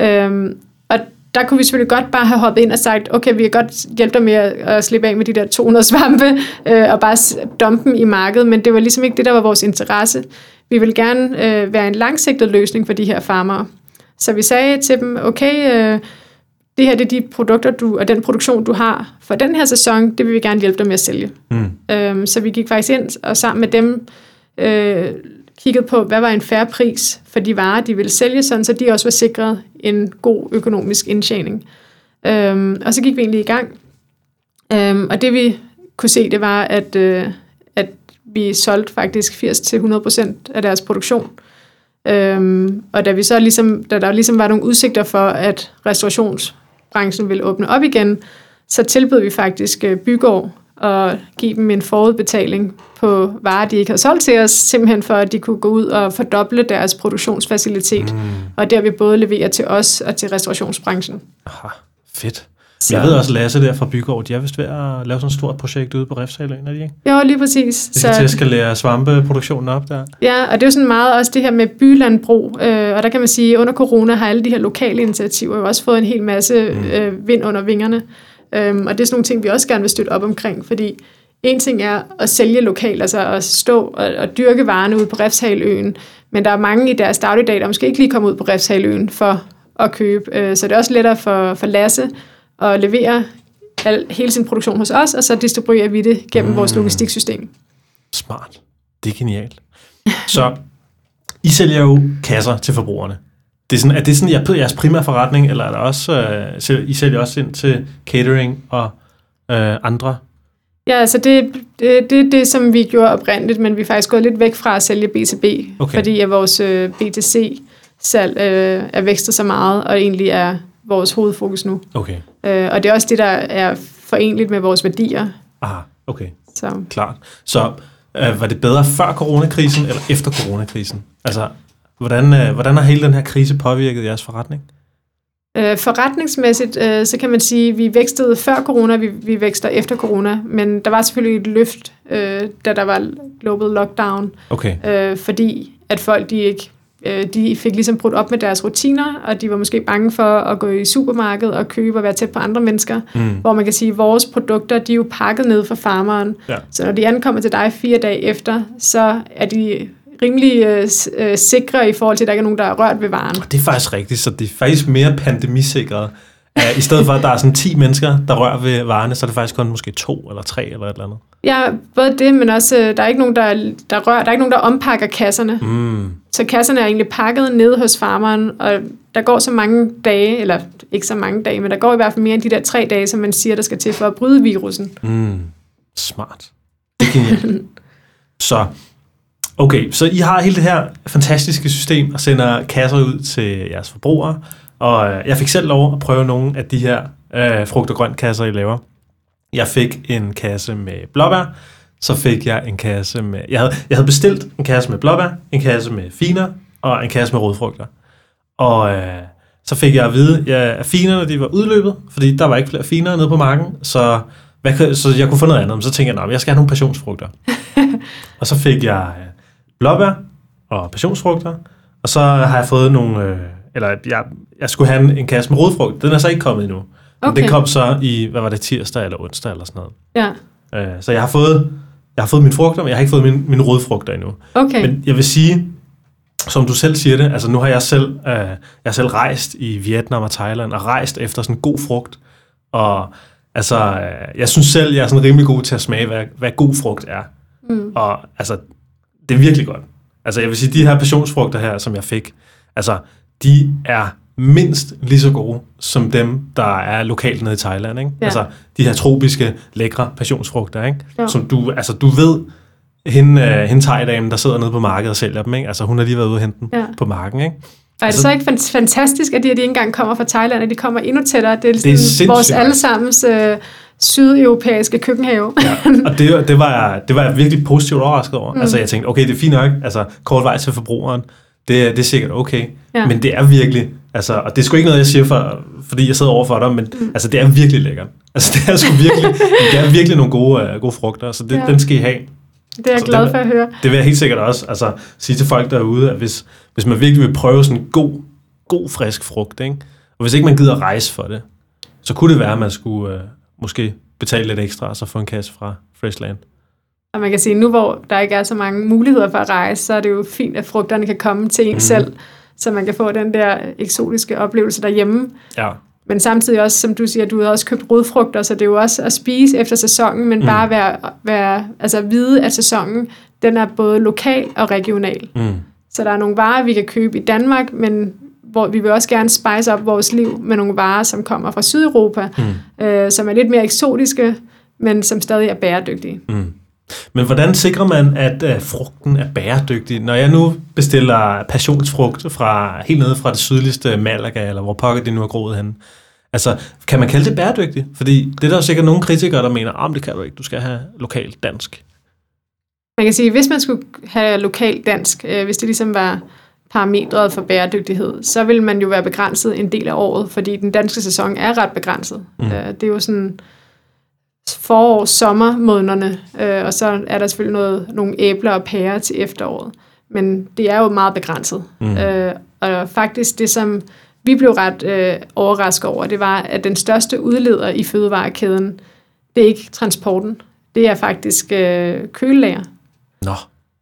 Øhm, og der kunne vi selvfølgelig godt bare have hoppet ind og sagt, okay, vi kan godt hjælpe dig med at slippe af med de der 200 svampe, øh, og bare dumpe dem i markedet, men det var ligesom ikke det, der var vores interesse. Vi vil gerne øh, være en langsigtet løsning for de her farmere. Så vi sagde til dem, okay, øh, det her det er de produkter du, og den produktion, du har for den her sæson, det vil vi gerne hjælpe dig med at sælge. Mm. Øhm, så vi gik faktisk ind og sammen med dem øh, kiggede på, hvad var en færre pris for de varer, de ville sælge, sådan, så de også var sikret en god økonomisk indtjening. Øhm, og så gik vi egentlig i gang. Øhm, og det vi kunne se, det var, at, øh, at vi solgte faktisk 80-100% af deres produktion. Øhm, og da, vi så ligesom, da der ligesom var nogle udsigter for, at restaurationsbranchen ville åbne op igen, så tilbød vi faktisk øh, Bygård og give dem en forudbetaling på varer, de ikke havde solgt til os, simpelthen for, at de kunne gå ud og fordoble deres produktionsfacilitet, mm. og der vi både levere til os og til restaurationsbranchen. Aha, fedt. Så. Jeg ved også, Lasse der fra Bygård, de er vist ved at lave sådan et stort projekt ude på Refshaløen, er de ikke? Jo, lige præcis. De skal så, til at skalere svampeproduktionen op der. Ja, og det er jo sådan meget også det her med bylandbrug, øh, og der kan man sige, at under corona har alle de her lokale initiativer jo også fået en hel masse mm. øh, vind under vingerne. Øhm, og det er sådan nogle ting, vi også gerne vil støtte op omkring, fordi en ting er at sælge lokalt, altså at stå og, og dyrke varerne ude på Refshaløen, men der er mange i deres dagligdag, der måske ikke lige kommer ud på Refshaløen for at købe. Øh, så det er også lettere for, for Lasse at levere al, hele sin produktion hos os, og så distribuerer vi det gennem mm. vores logistiksystem. Smart. Det er genialt. Så I sælger jo kasser til forbrugerne. Det er, sådan, er det sådan er jeres primære forretning, eller er der også, uh, I sælger også ind til catering og uh, andre? Ja, altså det, det, det er det, som vi gjorde oprindeligt, men vi er faktisk gået lidt væk fra at sælge B2B, okay. fordi at vores øh, B2C-salg uh, er vækstet så meget, og egentlig er vores hovedfokus nu. Okay. Uh, og det er også det, der er forenligt med vores værdier. Aha, okay. Så. Klart. Så uh, var det bedre før coronakrisen eller efter coronakrisen? Altså, Hvordan, øh, hvordan har hele den her krise påvirket jeres forretning? Øh, forretningsmæssigt, øh, så kan man sige, at vi vækstede før corona, vi, vi vækster efter corona, men der var selvfølgelig et løft, øh, da der var global lockdown, okay. øh, fordi at folk de ikke øh, de fik ligesom brudt op med deres rutiner, og de var måske bange for at gå i supermarkedet og købe og være tæt på andre mennesker, mm. hvor man kan sige, at vores produkter, de er jo pakket ned fra farmeren, ja. så når de ankommer til dig fire dage efter, så er de rimelig øh, øh, sikre i forhold til, at der ikke er nogen, der er rørt ved varen. Det er faktisk rigtigt, så det er faktisk mere pandemisikret. I stedet for, at der er sådan 10 mennesker, der rører ved varerne, så er det faktisk kun måske to eller tre eller et eller andet. Ja, både det, men også, øh, der er ikke nogen, der, der rører, der er ikke nogen, der ompakker kasserne. Mm. Så kasserne er egentlig pakket nede hos farmeren, og der går så mange dage, eller ikke så mange dage, men der går i hvert fald mere end de der tre dage, som man siger, der skal til for at bryde virusen. Mm. Smart. Det så Okay, så I har hele det her fantastiske system og sender kasser ud til jeres forbrugere, og øh, jeg fik selv lov at prøve nogle af de her øh, frugt- og grønt kasser, I laver. Jeg fik en kasse med blåbær, så fik jeg en kasse med... Jeg havde, jeg havde bestilt en kasse med blåbær, en kasse med finer og en kasse med rødfrugter. Og øh, så fik jeg at vide, ja, at finerne de var udløbet, fordi der var ikke flere finer nede på marken, så, hvad, så jeg kunne få noget andet. Men så tænkte jeg, at jeg skal have nogle passionsfrugter. og så fik jeg øh, blåbær og passionsfrugter, og så har jeg fået nogle, øh, eller jeg, jeg skulle have en, en kasse med rodfrugt. Den er så ikke kommet endnu. Okay. Men kom så i, hvad var det, tirsdag eller onsdag eller sådan noget. Ja. Øh, så jeg har fået, jeg har fået mine frugter, men jeg har ikke fået mine, mine rodfrugter endnu. Okay. Men jeg vil sige, som du selv siger det, altså nu har jeg selv, øh, jeg har selv rejst i Vietnam og Thailand, og rejst efter sådan god frugt, og altså, øh, jeg synes selv, jeg er sådan rimelig god til at smage, hvad, hvad god frugt er. Mm. Og altså, det er virkelig godt. Altså jeg vil sige, de her passionsfrugter her, som jeg fik, altså de er mindst lige så gode som dem, der er lokalt nede i Thailand. Ikke? Ja. Altså de her tropiske, lækre passionsfrugter, ikke? Ja. som du, altså, du ved, hende, uh, hende thai der sidder nede på markedet og sælger dem, ikke? altså hun har lige været ude og hente dem ja. på marken. Ikke? Og er det altså, så ikke fantastisk, at de, at de ikke engang kommer fra Thailand, at de kommer endnu tættere? Det er, det er vores allesammens uh, sydeuropæiske køkkenhave. ja, og det, det, var jeg, det var jeg virkelig positivt overrasket over. Mm. Altså jeg tænkte, okay, det er fint nok, altså kort vej til forbrugeren, det, det er sikkert okay. Ja. Men det er virkelig, altså, og det er sgu ikke noget, jeg siger, for, fordi jeg sidder over for dig, men mm. altså, det er virkelig lækkert. Altså, det er sgu virkelig, det er virkelig nogle gode, uh, gode frugter, så det, ja. Den skal I have. Det er jeg Så glad for at høre. Det vil jeg helt sikkert også altså, sige til folk derude, at hvis, hvis man virkelig vil prøve sådan en god, god frisk frugt, ikke? og hvis ikke man gider rejse for det, så kunne det være, at man skulle uh, måske betale lidt ekstra, og så få en kasse fra Freshland. Og man kan sige, nu hvor der ikke er så mange muligheder for at rejse, så er det jo fint, at frugterne kan komme til en mm. selv, så man kan få den der eksotiske oplevelse derhjemme. Ja, Men samtidig også, som du siger, du har også købt rodfrugter, så det er jo også at spise efter sæsonen, men Mm. bare være, være, altså vide, at sæsonen den er både lokal og regional. mm. Så der er nogle varer, vi kan købe i Danmark, men hvor vi vil også gerne spice op vores liv med nogle varer, som kommer fra Sydeuropa, Mm. øh, som er lidt mere eksotiske, men som stadig er bæredygtige. Mm. Men hvordan sikrer man, at uh, frugten er bæredygtig? Når jeg nu bestiller passionsfrugt fra helt nede fra det sydligste Malaga, eller hvor pokker det nu er groet hen, altså, kan man kalde det bæredygtigt? Fordi det er der jo sikkert nogle kritikere, der mener, om det kan du ikke, du skal have lokalt dansk. Man kan sige, hvis man skulle have lokalt dansk, øh, hvis det ligesom var parametret for bæredygtighed, så vil man jo være begrænset en del af året, fordi den danske sæson er ret begrænset. Mm. Øh, det er jo sådan forår, sommer månederne, øh, og så er der selvfølgelig noget, nogle æbler og pærer til efteråret. Men det er jo meget begrænset. Mm. Øh, og faktisk det, som vi blev ret øh, overrasket over, det var, at den største udleder i fødevarekæden, det er ikke transporten. Det er faktisk øh, kølelager. Nå,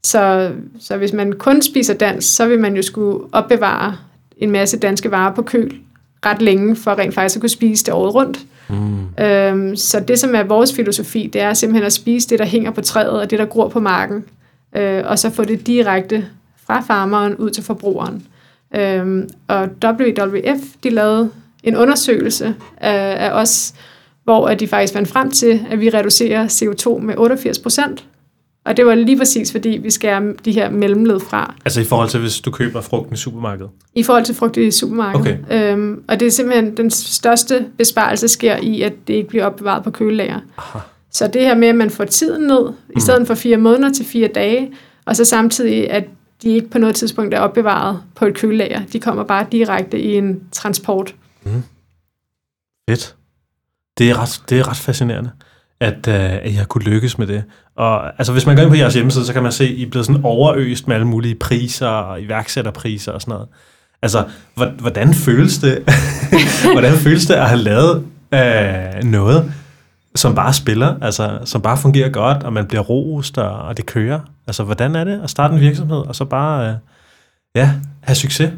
Så, så hvis man kun spiser dansk, så vil man jo skulle opbevare en masse danske varer på køl ret længe, for rent faktisk at kunne spise det året rundt. mm. Øhm, så det, som er vores filosofi, det er simpelthen at spise det, der hænger på træet, og det, der gror på marken, øh, og så få det direkte fra farmeren ud til forbrugeren. Øhm, og WWF, de lavede en undersøgelse af, af os, hvor at de faktisk fandt frem til, at vi reducerer CO2 med 88 procent. Og det var lige præcis, fordi vi skærer de her mellemled fra, altså i forhold til, hvis du køber frugten i supermarkedet. i forhold til frugt i supermarkedet. Okay. Øhm, og det er simpelthen den største besparelse sker i, at det ikke bliver opbevaret på kølelager. Aha. Så det her med, at man får tiden ned, i stedet for fire måneder til fire dage, og så samtidig, at de ikke på noget tidspunkt er opbevaret på et kølelager. De kommer bare direkte i en transport. Fedt. Det er ret, det er ret fascinerende, at, øh, at jeg kunne lykkes med det. Og altså, hvis man går ind på jeres hjemmeside, så kan man se, at I er blevet sådan overøst med alle mulige priser og iværksætterpriser og sådan noget. Altså, hvordan føles det, hvordan føles det at have lavet øh, noget, som bare spiller, altså, som bare fungerer godt, og man bliver rost, og, og det kører? Altså, hvordan er det at starte en virksomhed, og så bare, øh, ja, have succes?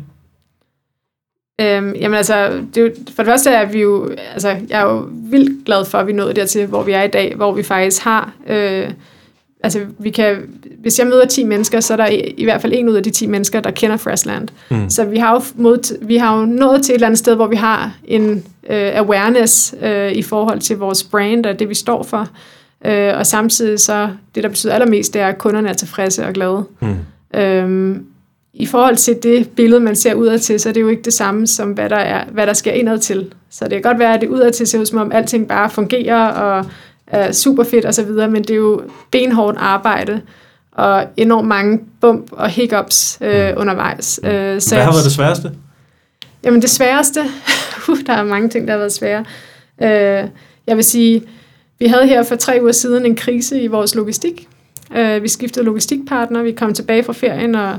Øhm, jamen altså, det er jo, for det første er vi jo, altså jeg er jo vildt glad for, at vi nået dertil, hvor vi er i dag, hvor vi faktisk har, øh, altså vi kan, hvis jeg møder 10 mennesker, så er der i, i hvert fald en ud af de 10 mennesker, der kender Freshland. Mm. Så vi har, jo mod, vi har jo nået til et eller andet sted, hvor vi har en øh, awareness øh, i forhold til vores brand og det, vi står for. Øh, og samtidig så, det der betyder allermest, det er, at kunderne er tilfredse og glade. Mm. Øhm, I forhold til det billede, man ser udad til, så er det jo ikke det samme, som hvad der, er, hvad der sker indad til. Så det kan godt være, at det udad til ser ud, som om alting bare fungerer og er super fedt osv., men det er jo benhårdt arbejde og enormt mange bump og hiccups øh, undervejs. Øh, så Hvad har været det sværeste? Jamen det sværeste, uh, der er mange ting, der har været svære. Øh, jeg vil sige, vi havde her for tre uger siden en krise i vores logistik. Øh, vi skiftede logistikpartner, vi kom tilbage fra ferien, og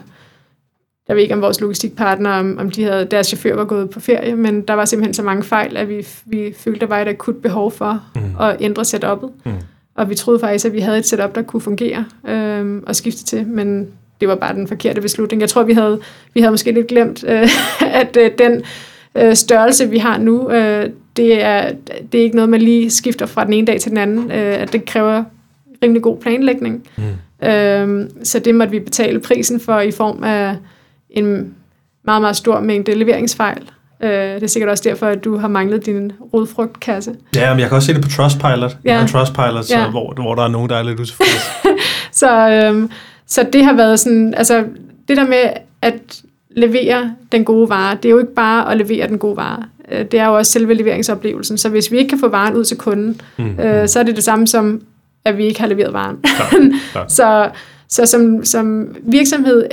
jeg ved ikke om vores logistikpartner, om, om de havde, deres chauffør var gået på ferie, men der var simpelthen så mange fejl, at vi, vi følte, der var et akut behov for Mm. at ændre setup'et. Mm. Og vi troede faktisk, at vi havde et setup, der kunne fungere øh, og skifte til, men det var bare den forkerte beslutning. Jeg tror, vi havde, vi havde måske lidt glemt, øh, at øh, den øh, størrelse, vi har nu, øh, det, er, det er ikke noget, man lige skifter fra den ene dag til den anden. Øh, at det kræver rimelig god planlægning. Mm. Øh, så det måtte vi betale prisen for i form af en meget, meget stor mængde leveringsfejl. Øh, det er sikkert også derfor, at du har manglet din rodfrugtkasse. Ja, men jeg kan også se det på Trustpilot. Ja. Jeg Trustpilot, så, Ja. hvor, hvor der er nogen, der er lidt utilfredse. Så, øhm, så det har været sådan, altså det der med at levere den gode vare, det er jo ikke bare at levere den gode vare. Øh, Det er jo også selve leveringsoplevelsen. Så hvis vi ikke kan få varen ud til kunden, Mm. øh, så er det det samme som, at vi ikke har leveret varen. Klart, klart. Så, så som, som virksomhed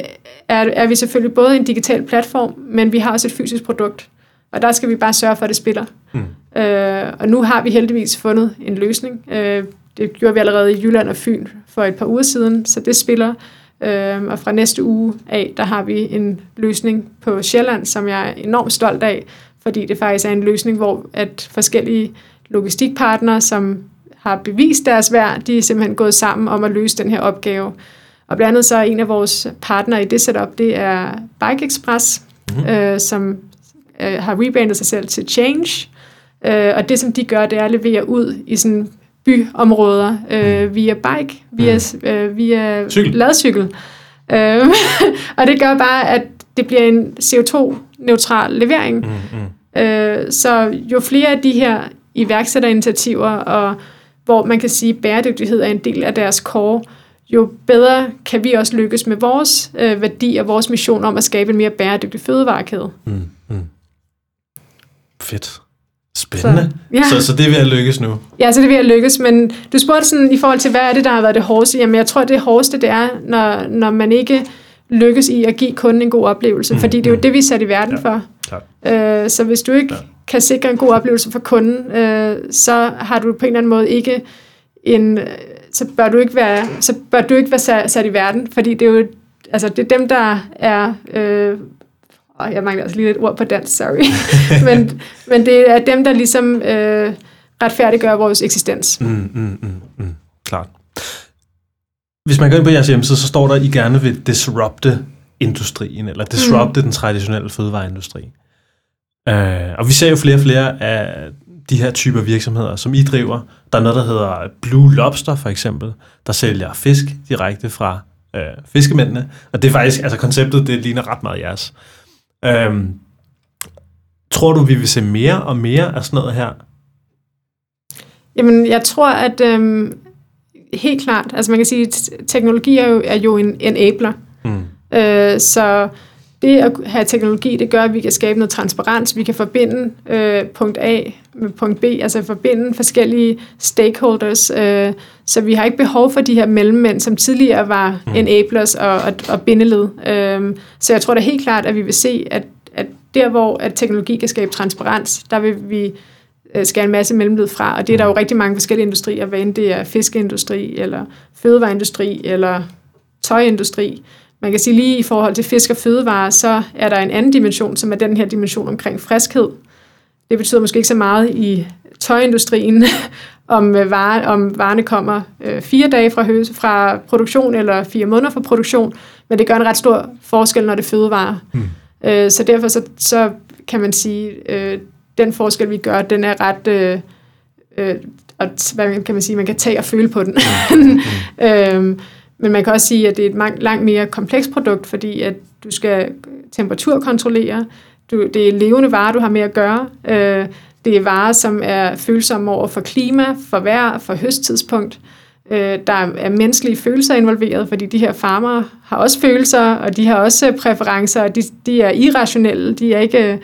er, er vi selvfølgelig både en digital platform, men vi har også et fysisk produkt. Og der skal vi bare sørge for, at det spiller. Mm. Øh, og nu har vi heldigvis fundet en løsning. Øh, det gjorde vi allerede i Jylland og Fyn for et par uger siden, så det spiller. Øh, og fra næste uge af, der har vi en løsning på Sjælland, som jeg er enormt stolt af, fordi det faktisk er en løsning, hvor at forskellige logistikpartnere, som har bevist deres værd, de er simpelthen gået sammen om at løse den her opgave. Og blandt andet så er en af vores partnere i det setup, det er Bike Express, mm-hmm. øh, som øh, har rebrandet sig selv til Change. Øh, og det, som de gør, det er at levere ud i sådan byområder øh, mm. via bike, via, mm. øh, via ladcykel. Øh, og det gør bare, at det bliver en CO2-neutral levering. Mm, mm. Øh, så jo flere af de her iværksætterinitiativer, og hvor man kan sige, at bæredygtighed er en del af deres core, jo bedre kan vi også lykkes med vores øh, værdi og vores mission om at skabe en mere bæredygtig fødevarekæde. Mm, mm. Fedt. Spændende. Så, ja. så, så det er ved at lykkes nu? Ja, så det er ved at lykkes, men du spurgte sådan i forhold til, hvad er det, der har været det hårdeste? Jamen, jeg tror, det hårdeste, det er, når, når man ikke lykkes i at give kunden en god oplevelse, mm, fordi det er jo mm. det, vi er sat i verden ja, for. Klar. Øh, så hvis du ikke ja. kan sikre en god oplevelse for kunden, øh, så har du på en eller anden måde ikke en, så bør du ikke være, så bør du ikke være sat, sat i verden, fordi det er jo altså det er dem, der er øh, og jeg mangler også lige et ord på dansk, sorry, men, men det er dem, der ligesom øh, retfærdiggør vores eksistens. Mm, mm, mm, mm. Klart. Hvis man går ind på jeres hjemmeside, så står der, at I gerne vil disrupte industrien, eller disrupte mm. den traditionelle fødevareindustri. Uh, og vi ser jo flere og flere af de her typer virksomheder, som I driver. Der er noget, der hedder Blue Lobster for eksempel, der sælger fisk direkte fra uh, fiskemændene. Og det er faktisk, altså konceptet, det ligner ret meget jeres. Øhm, tror du, vi vil se mere og mere af sådan noget her? Jamen, jeg tror, at øhm, helt klart, altså man kan sige, at teknologi er jo, er jo en enabler. Mm. Øh, så det at have teknologi, det gør, at vi kan skabe noget transparens. Vi kan forbinde øh, punkt A med punkt B, altså forbinde forskellige stakeholders. Øh, så vi har ikke behov for de her mellemmænd, som tidligere var mm. enablers og, og, og bindeled. Øh, så jeg tror da helt klart, at vi vil se, at, at der, hvor at teknologi kan skabe transparens, der vil vi øh, skal en masse mellemled fra, og det er der jo mm. rigtig mange forskellige industrier, hvad end det er fiskeindustri, eller fødevareindustri, eller tøjindustri. Man kan sige lige i forhold til fisk og fødevare, så er der en anden dimension, som er den her dimension omkring friskhed. Det betyder måske ikke så meget i tøjindustrien, om, øh, vare, om varerne kommer øh, fire dage fra, høse, fra produktion eller fire måneder fra produktion, men det gør en ret stor forskel, når det er fødevare. Mm. Øh, så derfor så, så kan man sige, øh, den forskel, vi gør, den er ret... Øh, øh, og hvad kan man sige, man kan tage og føle på den. Mm. mm. øhm, men man kan også sige, at det er et langt mere komplekst produkt, fordi at du skal temperaturkontrollere, du, det er levende varer, du har med at gøre. Øh, det er varer, som er følsomme over for klima, for vejr, for høsttidspunkt. Øh, der er menneskelige følelser involveret, fordi de her farmer har også følelser, og de har også præferencer, og de, de er irrationelle, de er ikke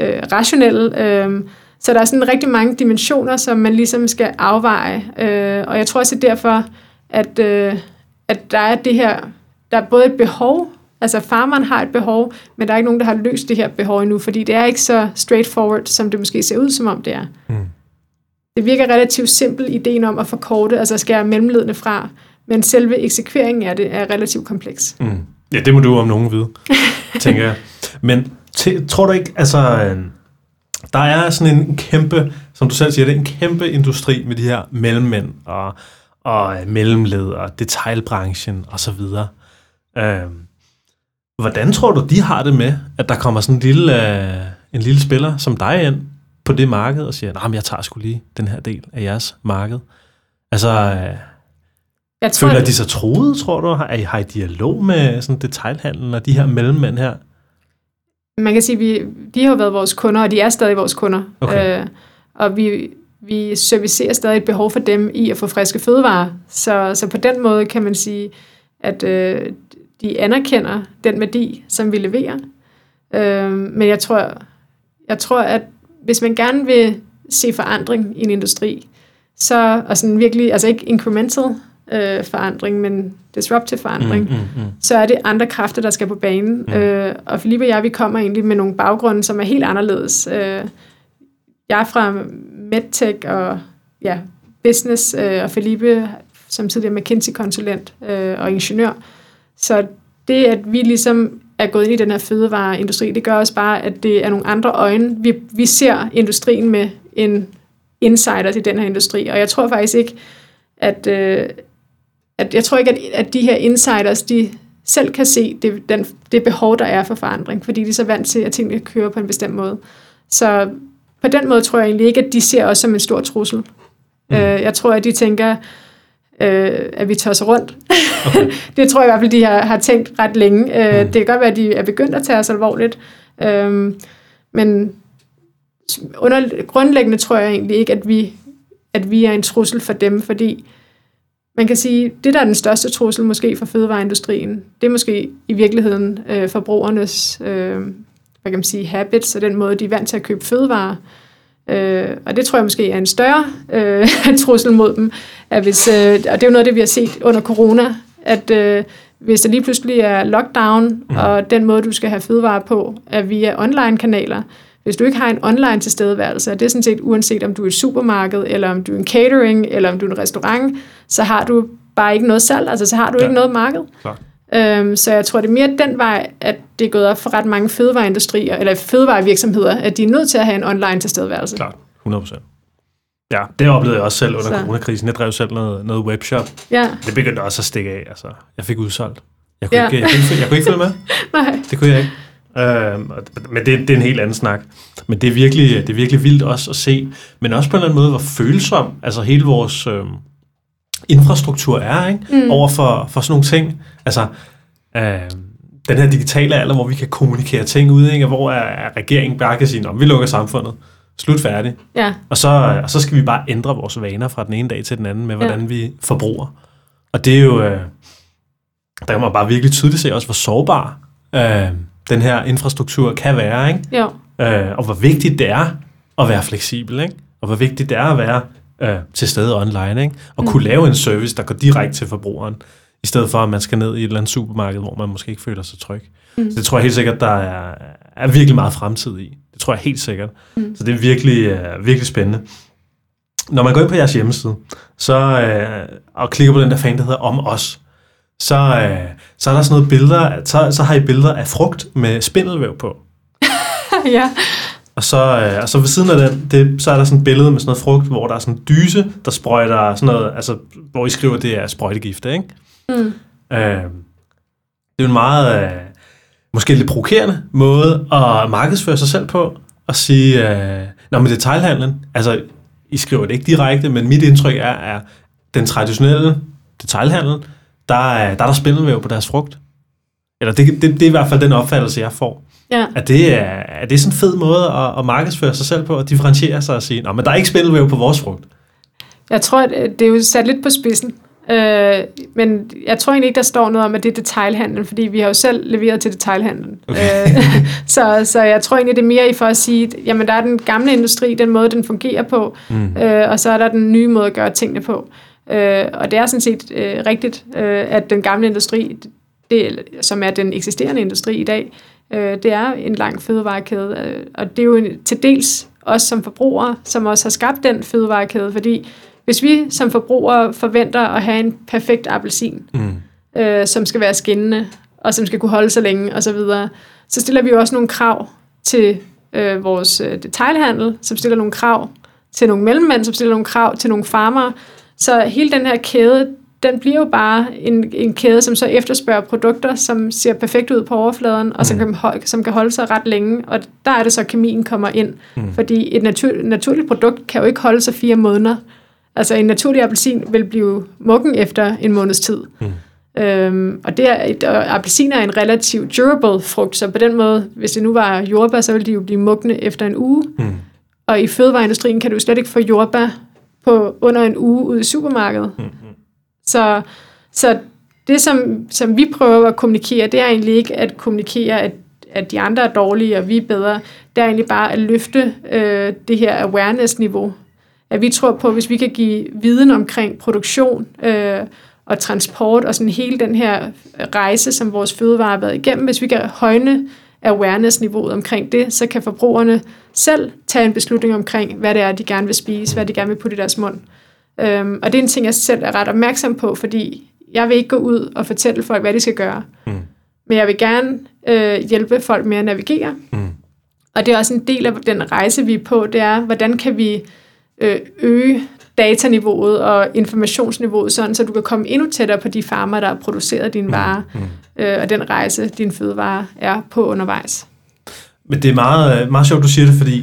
øh, rationelle. Øh, så der er sådan rigtig mange dimensioner, som man ligesom skal afveje. Øh, og jeg tror også, det er derfor, at... Øh, at der er det her, der er både et behov, altså farmeren har et behov, men der er ikke nogen, der har løst det her behov endnu, fordi det er ikke så straightforward, som det måske ser ud, som om det er. Mm. Det virker relativt simpelt, ideen om at forkorte, altså skære mellemledene fra, men selve eksekveringen af det er relativt kompleks. Mm. Ja, det må du om nogen vide, tænker jeg. Men t- tror du ikke, altså, der er sådan en kæmpe, som du selv siger, det er en kæmpe industri med de her mellemmænd og og mellemled og detailbranchen osv. Øh, hvordan tror du, de har det med, at der kommer sådan en lille, øh, en lille spiller som dig ind på det marked og siger, nej, jeg tager sgu lige den her del af jeres marked. Altså, øh, jeg tror, føler de sig troet, tror du? Har I, har I dialog med sådan detailhandlen og de her mellemmænd her? Man kan sige, at vi, de har jo været vores kunder, og de er stadig vores kunder. Okay. Øh, og vi, vi servicerer stadig et behov for dem i at få friske fødevarer. Så, så på den måde kan man sige, at øh, de anerkender den værdi, som vi leverer. Øh, men jeg tror, jeg tror, at hvis man gerne vil se forandring i en industri, så, og sådan virkelig, altså ikke incremental øh, forandring, men disruptive forandring, mm, mm, mm. så er det andre kræfter, der skal på banen. Mm. Øh, og Philippe og jeg, vi kommer egentlig med nogle baggrunde, som er helt anderledes. Øh, jeg er fra MedTech og ja, Business, øh, og Felipe som tidligere McKinsey-konsulent øh, og ingeniør. Så det, at vi ligesom er gået ind i den her fødevareindustri, det gør også bare, at det er nogle andre øjne. Vi, vi ser industrien med en insider til den her industri, og jeg tror faktisk ikke, at, øh, at jeg tror ikke, at, at de her insiders, de selv kan se det, den, det behov, der er for forandring, fordi de er så vant til, at tingene kører på en bestemt måde. Så på den måde tror jeg egentlig ikke, at de ser os som en stor trussel. Mm. Øh, jeg tror, at de tænker, øh, at vi tosser rundt. Okay. det tror jeg i hvert fald, de har, har tænkt ret længe. Øh, mm. Det kan godt være, at de er begyndt at tage os alvorligt. Øh, men under, grundlæggende tror jeg egentlig ikke, at vi, at vi er en trussel for dem, fordi man kan sige, det der er den største trussel måske for fødevareindustrien, det er måske i virkeligheden øh, forbrugernes øh, hvad kan man sige, habits og den måde, de er vant til at købe fødevarer. Øh, og det tror jeg måske er en større øh, trussel mod dem. At hvis, øh, og det er jo noget af det, vi har set under corona, at øh, hvis der lige pludselig er lockdown, mm. og den måde, du skal have fødevarer på, er via online-kanaler, hvis du ikke har en online tilstedeværelse, og det er sådan set uanset om du er et supermarked, eller om du er en catering, eller om du er en restaurant, så har du bare ikke noget salg, altså så har du ja. ikke noget marked. Klar. Øhm, så jeg tror, det er mere den vej, at det er gået op for ret mange fødevareindustrier, eller fødevarevirksomheder, at de er nødt til at have en online tilstedeværelse. Klart, 100% Ja, det oplevede jeg også selv under så. coronakrisen. Jeg drev selv noget, noget webshop. Ja. Det begyndte også at stikke af. Altså, jeg fik udsolgt. Jeg kunne, ja. ikke, jeg, kunne ikke, jeg kunne ikke følge med. Nej. Det kunne jeg ikke. Øhm, men det, det er en helt anden snak. Men det er, virkelig, det er virkelig vildt også at se. Men også på en eller anden måde, hvor følsom altså hele vores øhm, infrastruktur er ikke? Mm. over for, for sådan nogle ting. Altså, øh, den her digitale alder, hvor vi kan kommunikere ting ud, ikke? hvor er, regeringen bare kan sige, vi lukker samfundet. Slut færdig. Ja. Og, så, og så skal vi bare ændre vores vaner fra den ene dag til den anden med, hvordan ja. vi forbruger. Og det er jo, øh, der kan man bare virkelig tydeligt se også, hvor sårbar øh, den her infrastruktur kan være. Ikke? Jo. Øh, og hvor vigtigt det er at være fleksibel. Ikke? Og hvor vigtigt det er at være øh, til stede online, ikke? og mm. kunne lave en service, der går direkte til forbrugeren, i stedet for at man skal ned i et eller andet supermarked, hvor man måske ikke føler sig tryg. Mm. Så det tror jeg helt sikkert, der er, er virkelig meget fremtid i. Det tror jeg helt sikkert. Mm. Så det er virkelig, uh, virkelig spændende. Når man går ind på jeres hjemmeside, så, uh, og klikker på den der fan, der hedder Om Os, så, uh, så er der sådan noget billeder, så, så har I billeder af frugt med spindelvæv på. ja. Og så, øh, og så ved siden af den, det, så er der sådan et billede med sådan noget frugt, hvor der er sådan en dyse, der sprøjter sådan noget, altså, hvor I skriver, det er sprøjtegifte, ikke? Mm. Øh, det er jo en meget, øh, måske lidt provokerende måde at markedsføre sig selv på, og sige, øh, når med detailhandlen, altså, I skriver det ikke direkte, men mit indtryk er, at den traditionelle detailhandel, der er der, er der spindelvæv på deres frugt. Eller det, det, det er i hvert fald den opfattelse, jeg får. Ja. Er, det, er det sådan en fed måde at, at markedsføre sig selv på, at differentiere sig og sige, Nå, men der er ikke spindelvæv på vores frugt? Jeg tror, at det er jo sat lidt på spidsen. Øh, men jeg tror egentlig ikke, der står noget om, at det er detailhandlen, fordi vi har jo selv leveret til detailhandlen. Okay. Øh, så, så jeg tror egentlig, det er mere i for at sige, at jamen, der er den gamle industri, den måde, den fungerer på, mm. øh, og så er der den nye måde at gøre tingene på. Øh, og det er sådan set øh, rigtigt, øh, at den gamle industri, det, som er den eksisterende industri i dag, Øh, det er en lang fødevarekæde, øh, og det er jo til dels os som forbrugere, som også har skabt den fødevarekæde, fordi hvis vi som forbrugere forventer at have en perfekt appelsin, mm. øh, som skal være skinnende, og som skal kunne holde sig længe osv., så, videre, så stiller vi jo også nogle krav til øh, vores øh, detailhandel, som stiller nogle krav til nogle mellemmænd, som stiller nogle krav til nogle farmere. Så hele den her kæde, den bliver jo bare en, en kæde, som så efterspørger produkter, som ser perfekt ud på overfladen, og som, mm. kan, som kan holde sig ret længe. Og der er det så, at kemien kommer ind. Mm. Fordi et natur, naturligt produkt kan jo ikke holde sig fire måneder. Altså en naturlig appelsin vil blive muggen efter en måneds tid. Mm. Øhm, og, det er, og appelsin er en relativt durable frugt, så på den måde, hvis det nu var jordbær, så ville de jo blive mugne efter en uge. Mm. Og i fødevareindustrien kan du slet ikke få jordbær på under en uge ud i supermarkedet. Mm. Så, så det, som, som vi prøver at kommunikere, det er egentlig ikke at kommunikere, at, at de andre er dårlige, og vi er bedre. Det er egentlig bare at løfte øh, det her awareness-niveau. At vi tror på, at hvis vi kan give viden omkring produktion øh, og transport, og sådan hele den her rejse, som vores fødevare har været igennem, hvis vi kan højne awareness-niveauet omkring det, så kan forbrugerne selv tage en beslutning omkring, hvad det er, de gerne vil spise, hvad de gerne vil putte i deres mund. Øhm, og det er en ting, jeg selv er ret opmærksom på, fordi jeg vil ikke gå ud og fortælle folk, hvad de skal gøre. Mm. Men jeg vil gerne øh, hjælpe folk med at navigere. Mm. Og det er også en del af den rejse, vi er på, det er, hvordan kan vi øh, øge dataniveauet og informationsniveauet, sådan så du kan komme endnu tættere på de farmer, der har produceret dine mm. varer, mm. øh, og den rejse, din fødevare er på undervejs. Men det er meget, meget sjovt, du siger det, fordi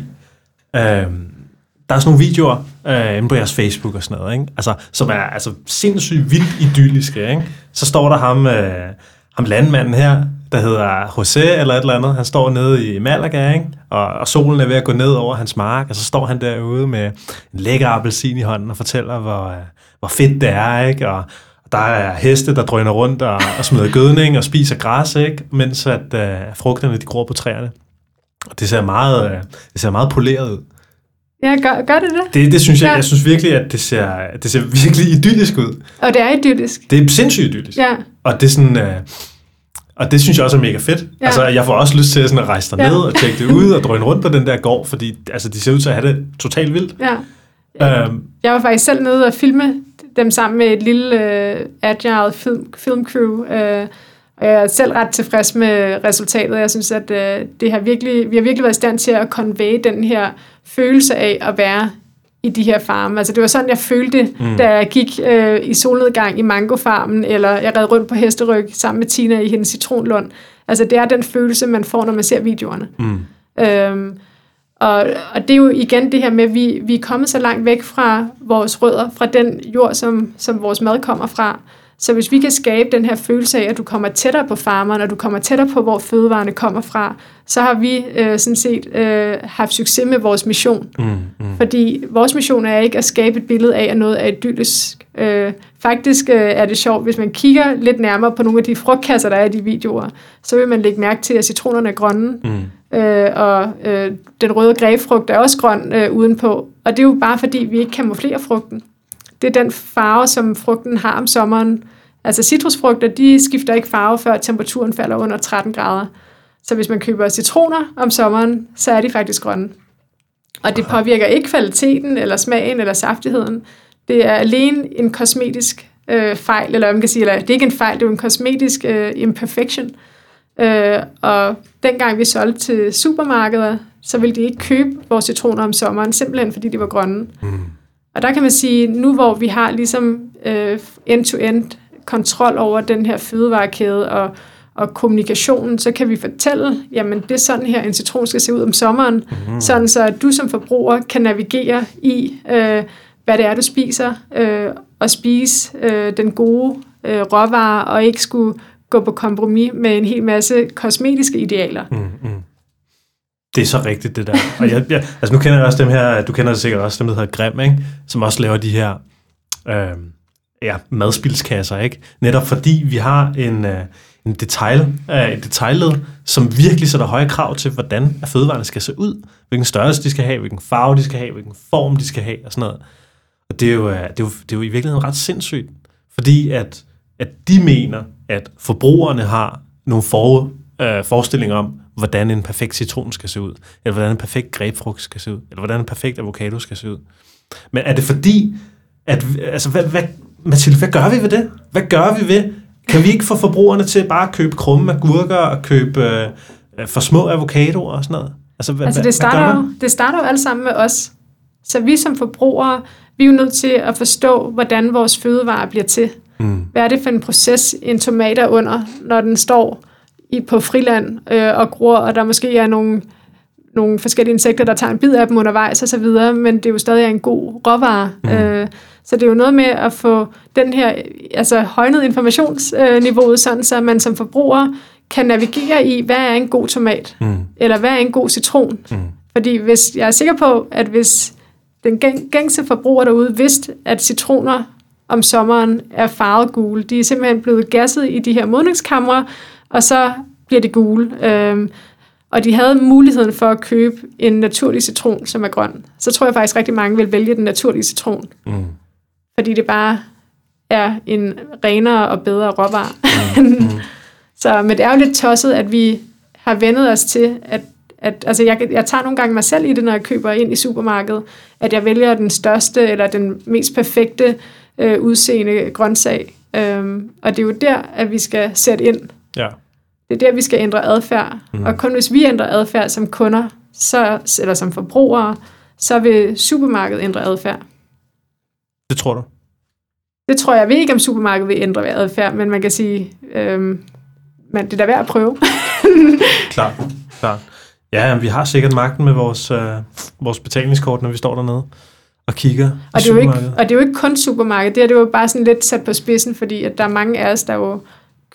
øh, der er sådan nogle videoer øh, inde på jeres Facebook og sådan noget, ikke? Altså, som er altså, sindssygt vildt idylliske. Ikke? Så står der ham, øh, ham landmanden her, der hedder José eller et eller andet. Han står nede i Malaga, ikke? Og, og solen er ved at gå ned over hans mark, og så står han derude med en lækker appelsin i hånden og fortæller, hvor, øh, hvor fedt det er, ikke? Og, der er heste, der drøner rundt og, og smider gødning og spiser græs, ikke? mens at øh, frugterne de gror på træerne. Og det ser meget, øh, det ser meget poleret ud. Ja, gør, gør det det? Det, det synes jeg, ja. jeg synes virkelig, at det ser, det ser virkelig idyllisk ud. Og det er idyllisk. Det er sindssygt idyllisk. Ja. Og det er sådan... Øh, og det synes jeg også er mega fedt. Ja. Altså, jeg får også lyst til at, sådan at rejse derned ja. og tjekke det ud og drøne rundt på den der gård, fordi altså, de ser ud til at have det totalt vildt. Ja. Øhm. Jeg var faktisk selv nede og filme dem sammen med et lille uh, agile film, filmcrew, uh, og jeg er selv ret tilfreds med resultatet. Jeg synes, at uh, det har virkelig, vi har virkelig været i stand til at convey den her følelse af at være i de her farme. Altså det var sådan, jeg følte, mm. da jeg gik øh, i solnedgang i mangofarmen, eller jeg red rundt på hesteryg sammen med Tina i hendes citronlund. Altså det er den følelse, man får, når man ser videoerne. Mm. Øhm, og, og det er jo igen det her med, at vi, vi er kommet så langt væk fra vores rødder, fra den jord, som, som vores mad kommer fra, så hvis vi kan skabe den her følelse af, at du kommer tættere på farmeren, og du kommer tættere på, hvor fødevarene kommer fra, så har vi øh, sådan set øh, haft succes med vores mission. Mm, mm. Fordi vores mission er ikke at skabe et billede af, at noget er idyllisk. Øh, faktisk øh, er det sjovt, hvis man kigger lidt nærmere på nogle af de frugtkasser, der er i de videoer, så vil man lægge mærke til, at citronerne er grønne, mm. øh, og øh, den røde grebfrugt er også grøn øh, udenpå. Og det er jo bare fordi, vi ikke kamuflerer frugten det er den farve, som frugten har om sommeren. Altså citrusfrugter, de skifter ikke farve, før temperaturen falder under 13 grader. Så hvis man køber citroner om sommeren, så er de faktisk grønne. Og det påvirker ikke kvaliteten, eller smagen, eller saftigheden. Det er alene en kosmetisk øh, fejl, eller man kan sige, eller det er ikke en fejl, det er en kosmetisk øh, imperfection. Øh, og dengang vi solgte til supermarkeder, så ville de ikke købe vores citroner om sommeren, simpelthen fordi de var grønne. Mm. Og der kan man sige, nu hvor vi har ligesom øh, end-to-end kontrol over den her fødevarekæde og, og kommunikationen, så kan vi fortælle, jamen det er sådan her, en citron skal se ud om sommeren, mm. sådan så at du som forbruger kan navigere i, øh, hvad det er, du spiser, øh, og spise øh, den gode øh, råvare, og ikke skulle gå på kompromis med en hel masse kosmetiske idealer. Mm, mm. Det er så rigtigt, det der. Og jeg, jeg, altså nu kender jeg også dem her, du kender det sikkert også, dem der hedder Grim, ikke? som også laver de her øh, ja, madspilskasser, ikke? Netop fordi vi har en, øh, en detail, øh, et detailled, som virkelig sætter høje krav til, hvordan fødevarene skal se ud, hvilken størrelse de skal have, hvilken farve de skal have, hvilken form de skal have, og sådan noget. Og det er jo, øh, det er jo, det er jo i virkeligheden ret sindssygt, fordi at, at de mener, at forbrugerne har nogle for, øh, forestillinger om, hvordan en perfekt citron skal se ud, eller hvordan en perfekt grebfrugt skal se ud, eller hvordan en perfekt avocado skal se ud. Men er det fordi, at, altså, hvad, hvad, Mathilde, hvad gør vi ved det? Hvad gør vi ved? Kan vi ikke få forbrugerne til bare at købe krumme agurker og købe øh, for små avocadoer og sådan noget? Altså, hvad, altså det, starter jo, det starter jo alt sammen med os. Så vi som forbrugere, vi er jo nødt til at forstå, hvordan vores fødevarer bliver til. Mm. Hvad er det for en proces, en tomat er under, når den står i, på friland øh, og gror, og der måske er nogle, nogle forskellige insekter, der tager en bid af dem undervejs og så videre, men det er jo stadig en god råvare. Mm. Øh, så det er jo noget med at få den her altså højnet informationsniveauet, sådan så man som forbruger kan navigere i, hvad er en god tomat, mm. eller hvad er en god citron. Mm. Fordi hvis jeg er sikker på, at hvis den gængse forbruger derude vidste, at citroner om sommeren er farvet gule, de er simpelthen blevet gasset i de her modningskamre, og så bliver det gule. Øhm, og de havde muligheden for at købe en naturlig citron, som er grøn. Så tror jeg faktisk rigtig mange vil vælge den naturlige citron. Mm. Fordi det bare er en renere og bedre råvare. Mm. Mm. så, men det er jo lidt tosset, at vi har vendet os til, at, at altså jeg, jeg tager nogle gange mig selv i det, når jeg køber ind i supermarkedet, at jeg vælger den største eller den mest perfekte øh, udseende grøntsag. Øhm, og det er jo der, at vi skal sætte ind. Ja. Det er der, vi skal ændre adfærd. Mm. Og kun hvis vi ændrer adfærd som kunder, så, eller som forbrugere, så vil supermarkedet ændre adfærd. Det tror du? Det tror jeg. Jeg ved ikke, om supermarkedet vil ændre adfærd, men man kan sige, øhm, men det er da værd at prøve. klart, klart. Ja, vi har sikkert magten med vores, øh, vores betalingskort, når vi står dernede og kigger og det, er jo ikke, og det er jo ikke kun supermarked, det er, det er jo bare sådan lidt sat på spidsen, fordi at der er mange af os, der jo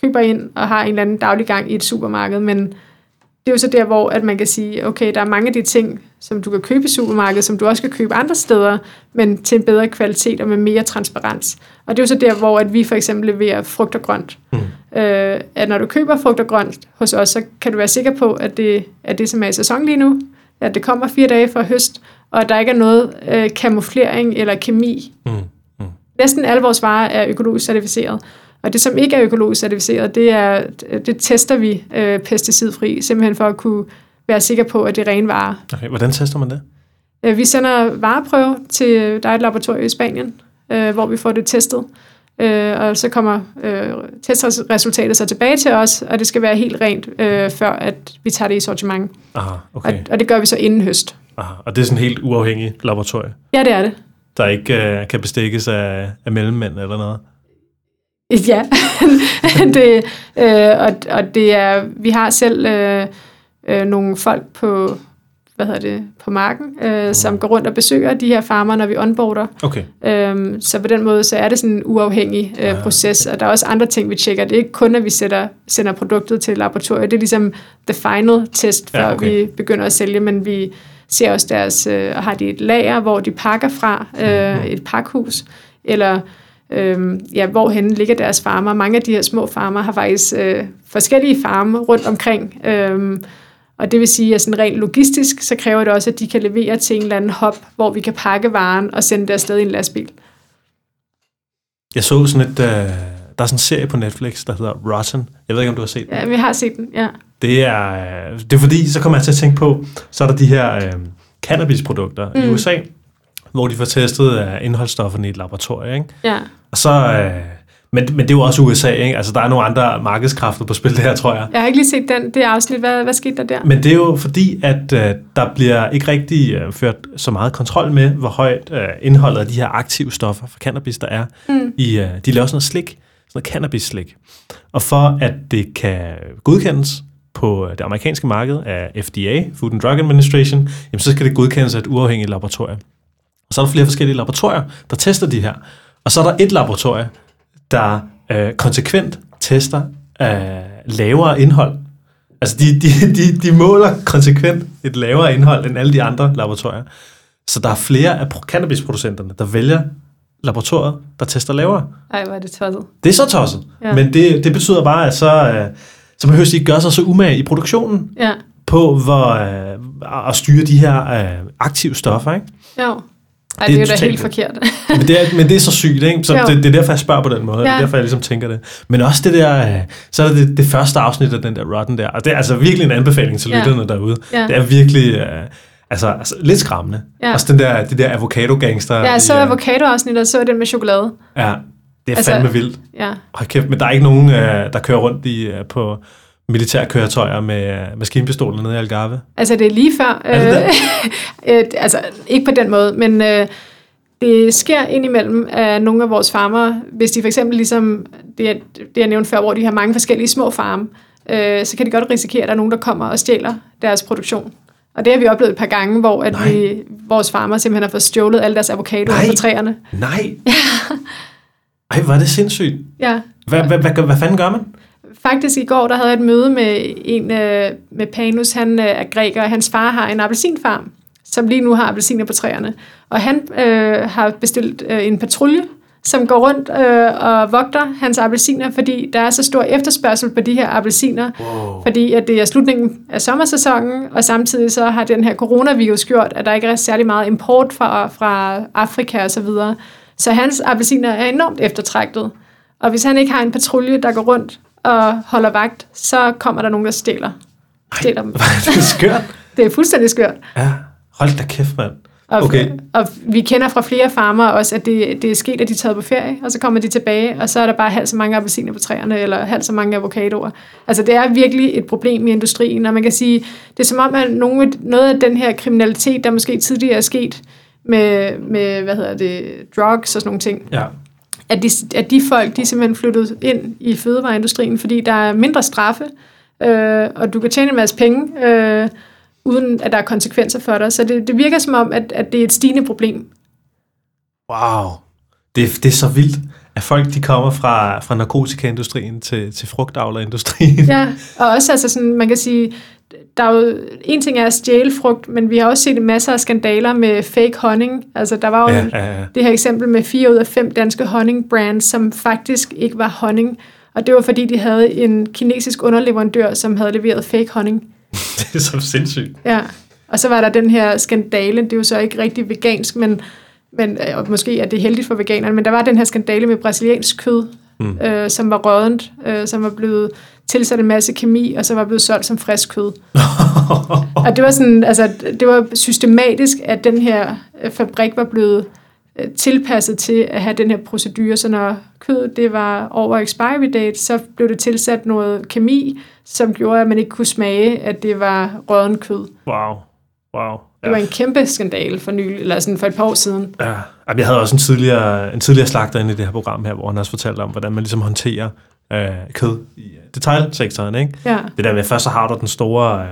køber ind og har en eller anden daglig gang i et supermarked, men det er jo så der, hvor at man kan sige, okay, der er mange af de ting, som du kan købe i supermarkedet, som du også kan købe andre steder, men til en bedre kvalitet og med mere transparens. Og det er jo så der, hvor at vi for eksempel leverer frugt og grønt. Mm. Øh, at når du køber frugt og grønt hos os, så kan du være sikker på, at det er det, som er i sæson lige nu, at det kommer fire dage fra høst, og at der ikke er noget øh, kamuflering eller kemi. Mm. Mm. Næsten alle vores varer er økologisk certificeret. Og det, som ikke er økologisk certificeret, det, er, det tester vi øh, pesticidfri, simpelthen for at kunne være sikre på, at det er rene varer. Okay, hvordan tester man det? Øh, vi sender vareprøve til, der er et laboratorium i Spanien, øh, hvor vi får det testet. Øh, og så kommer øh, testresultatet så tilbage til os, og det skal være helt rent, øh, før at vi tager det i sortiment. Aha, okay. og, og det gør vi så inden høst. Aha, og det er sådan en helt uafhængig laboratorium? Ja, det er det. Der ikke øh, kan bestikkes af, af mellemmænd eller noget? Ja, det, øh, og, og det er, vi har selv øh, øh, nogle folk på, hvad hedder det, på marken, øh, som går rundt og besøger de her farmer, når vi onboarder. Okay. Øhm, så på den måde, så er det sådan en uafhængig øh, ja, proces, og der er også andre ting, vi tjekker. Det er ikke kun, at vi sætter, sender produktet til laboratoriet. Det er ligesom the final test, før ja, okay. vi begynder at sælge, men vi ser også deres, øh, har de et lager, hvor de pakker fra, øh, mm-hmm. et pakhus, eller øh, ja, hvorhen ligger deres farmer. Mange af de her små farmer har faktisk øh, forskellige farme rundt omkring, øh, og det vil sige, at sådan rent logistisk, så kræver det også, at de kan levere til en eller anden hop, hvor vi kan pakke varen og sende det afsted i en lastbil. Jeg så sådan et, uh, der er sådan en serie på Netflix, der hedder Rotten. Jeg ved ikke, om du har set den. Ja, vi har set den, ja. Det er, øh, det er fordi, så kommer jeg til at tænke på, så er der de her uh, cannabisprodukter mm. i USA, hvor de får testet uh, indholdsstofferne i et laboratorium. Ikke? Ja. Og så... Uh, men, men det er jo også USA, ikke? Altså, der er nogle andre markedskræfter på spil der, tror jeg. Jeg har ikke lige set den, det afsnit. Hvad, hvad skete der der? Men det er jo fordi, at uh, der bliver ikke rigtig uh, ført så meget kontrol med, hvor højt uh, indholdet af de her aktive stoffer fra cannabis, der er. Mm. I, uh, de laver sådan noget slik, sådan noget cannabis-slik. Og for at det kan godkendes på det amerikanske marked af FDA, Food and Drug Administration, jamen, så skal det godkendes af et uafhængigt laboratorium. Og så er der flere forskellige laboratorier, der tester de her. Og så er der et laboratorium, der øh, konsekvent tester øh, lavere indhold. Altså, de, de, de, de måler konsekvent et lavere indhold end alle de andre laboratorier. Så der er flere af cannabisproducenterne, der vælger laboratoriet, der tester lavere. Ej, hvor er det tosset. Det er så tosset. Ja. Men det, det betyder bare, at så, øh, så behøver de ikke gøre sig så umage i produktionen ja. på hvor, øh, at styre de her øh, aktive stoffer. Ikke? Jo. Ej, det, det er jo da helt forkert. men, det er, men det er så sygt, ikke? Så det, det er derfor, jeg spørger på den måde. Ja. Det er derfor, jeg ligesom tænker det. Men også det der, øh, så er det, det, det første afsnit af den der Rotten der. Og det er altså virkelig en anbefaling til lytterne ja. derude. Ja. Det er virkelig... Uh, Altså, altså lidt skræmmende. Ja. Også den der, det der avocado-gangster. Ja, så ja. avocado-afsnit, og så den med chokolade. Ja, det er altså, fandme vildt. Ja. Hold kæft, men der er ikke nogen, der kører rundt i, på, militærkøretøjer med maskinpistoler nede i Algarve? Altså, det er lige før. Er det øh, altså, ikke på den måde, men øh, det sker indimellem af nogle af vores farmer, hvis de for eksempel ligesom, det, det jeg nævnte før, hvor de har mange forskellige små farme, øh, så kan de godt risikere, at der er nogen, der kommer og stjæler deres produktion. Og det har vi oplevet et par gange, hvor at vi, vores farmer simpelthen har fået stjålet alle deres avocadoer på træerne. Nej! Ja. Ej, hvor er det sindssygt. Ja. Hvad, hvad, hvad, hvad fanden gør man? Faktisk i går, der havde jeg et møde med en øh, med Panus, han øh, er græker, og hans far har en appelsinfarm som lige nu har appelsiner på træerne. Og han øh, har bestilt øh, en patrulje, som går rundt øh, og vogter hans appelsiner, fordi der er så stor efterspørgsel på de her appelsiner, wow. fordi at det er slutningen af sommersæsonen, og samtidig så har den her coronavirus gjort, at der ikke er særlig meget import fra, fra Afrika og så videre. Så hans appelsiner er enormt eftertragtet. Og hvis han ikke har en patrulje, der går rundt og holder vagt, så kommer der nogen, der stjæler stjæler dem. det er skørt. Det er fuldstændig skørt. Ja, hold da kæft, mand. Og, Okay. og vi kender fra flere farmer også, at det, det er sket, at de er taget på ferie, og så kommer de tilbage, og så er der bare halvt så mange appelsiner på træerne, eller halvt så mange avocadoer. Altså det er virkelig et problem i industrien, og man kan sige, det er som om, at nogle, noget af den her kriminalitet, der måske tidligere er sket med, med hvad hedder det, drugs og sådan nogle ting, Ja. At de, at de folk, de er simpelthen flyttet ind i fødevareindustrien, fordi der er mindre straffe, øh, og du kan tjene en masse penge, øh, uden at der er konsekvenser for dig. Så det, det virker som om, at, at det er et stigende problem. Wow. Det, det er så vildt, at folk de kommer fra, fra narkotikaindustrien til, til frugtavlerindustrien. Ja, og også altså sådan, man kan sige, der er jo, en ting er at stjæle frugt, men vi har også set masser af skandaler med fake honning. Altså der var jo Ja, ja, ja, det her eksempel med fire ud af fem danske honningbrands, som faktisk ikke var honning. Og det var fordi, de havde en kinesisk underleverandør, som havde leveret fake honning. Det er så sindssygt. Ja, og så var der den her skandale, det er jo så ikke rigtig vegansk, men, men øh, og måske er det heldigt for veganerne, men der var den her skandale med brasiliansk kød, mm. øh, som var rådent, øh, som var blevet tilsat en masse kemi, og så var blevet solgt som frisk kød. og det var sådan, altså, det var systematisk, at den her øh, fabrik var blevet øh, tilpasset til at have den her procedure, så når kødet det var over expiry date, så blev det tilsat noget kemi, som gjorde, at man ikke kunne smage, at det var råden kød. Wow. Wow. Det var en kæmpe skandale for nylig, eller sådan for et par år siden. Ja, jeg havde også en tidligere, en tidligere slagter inde i det her program her, hvor han også fortalte om, hvordan man ligesom håndterer øh, kød i øh, detailsektoren. Ikke? Ja, Det der med, først så har du den store, øh,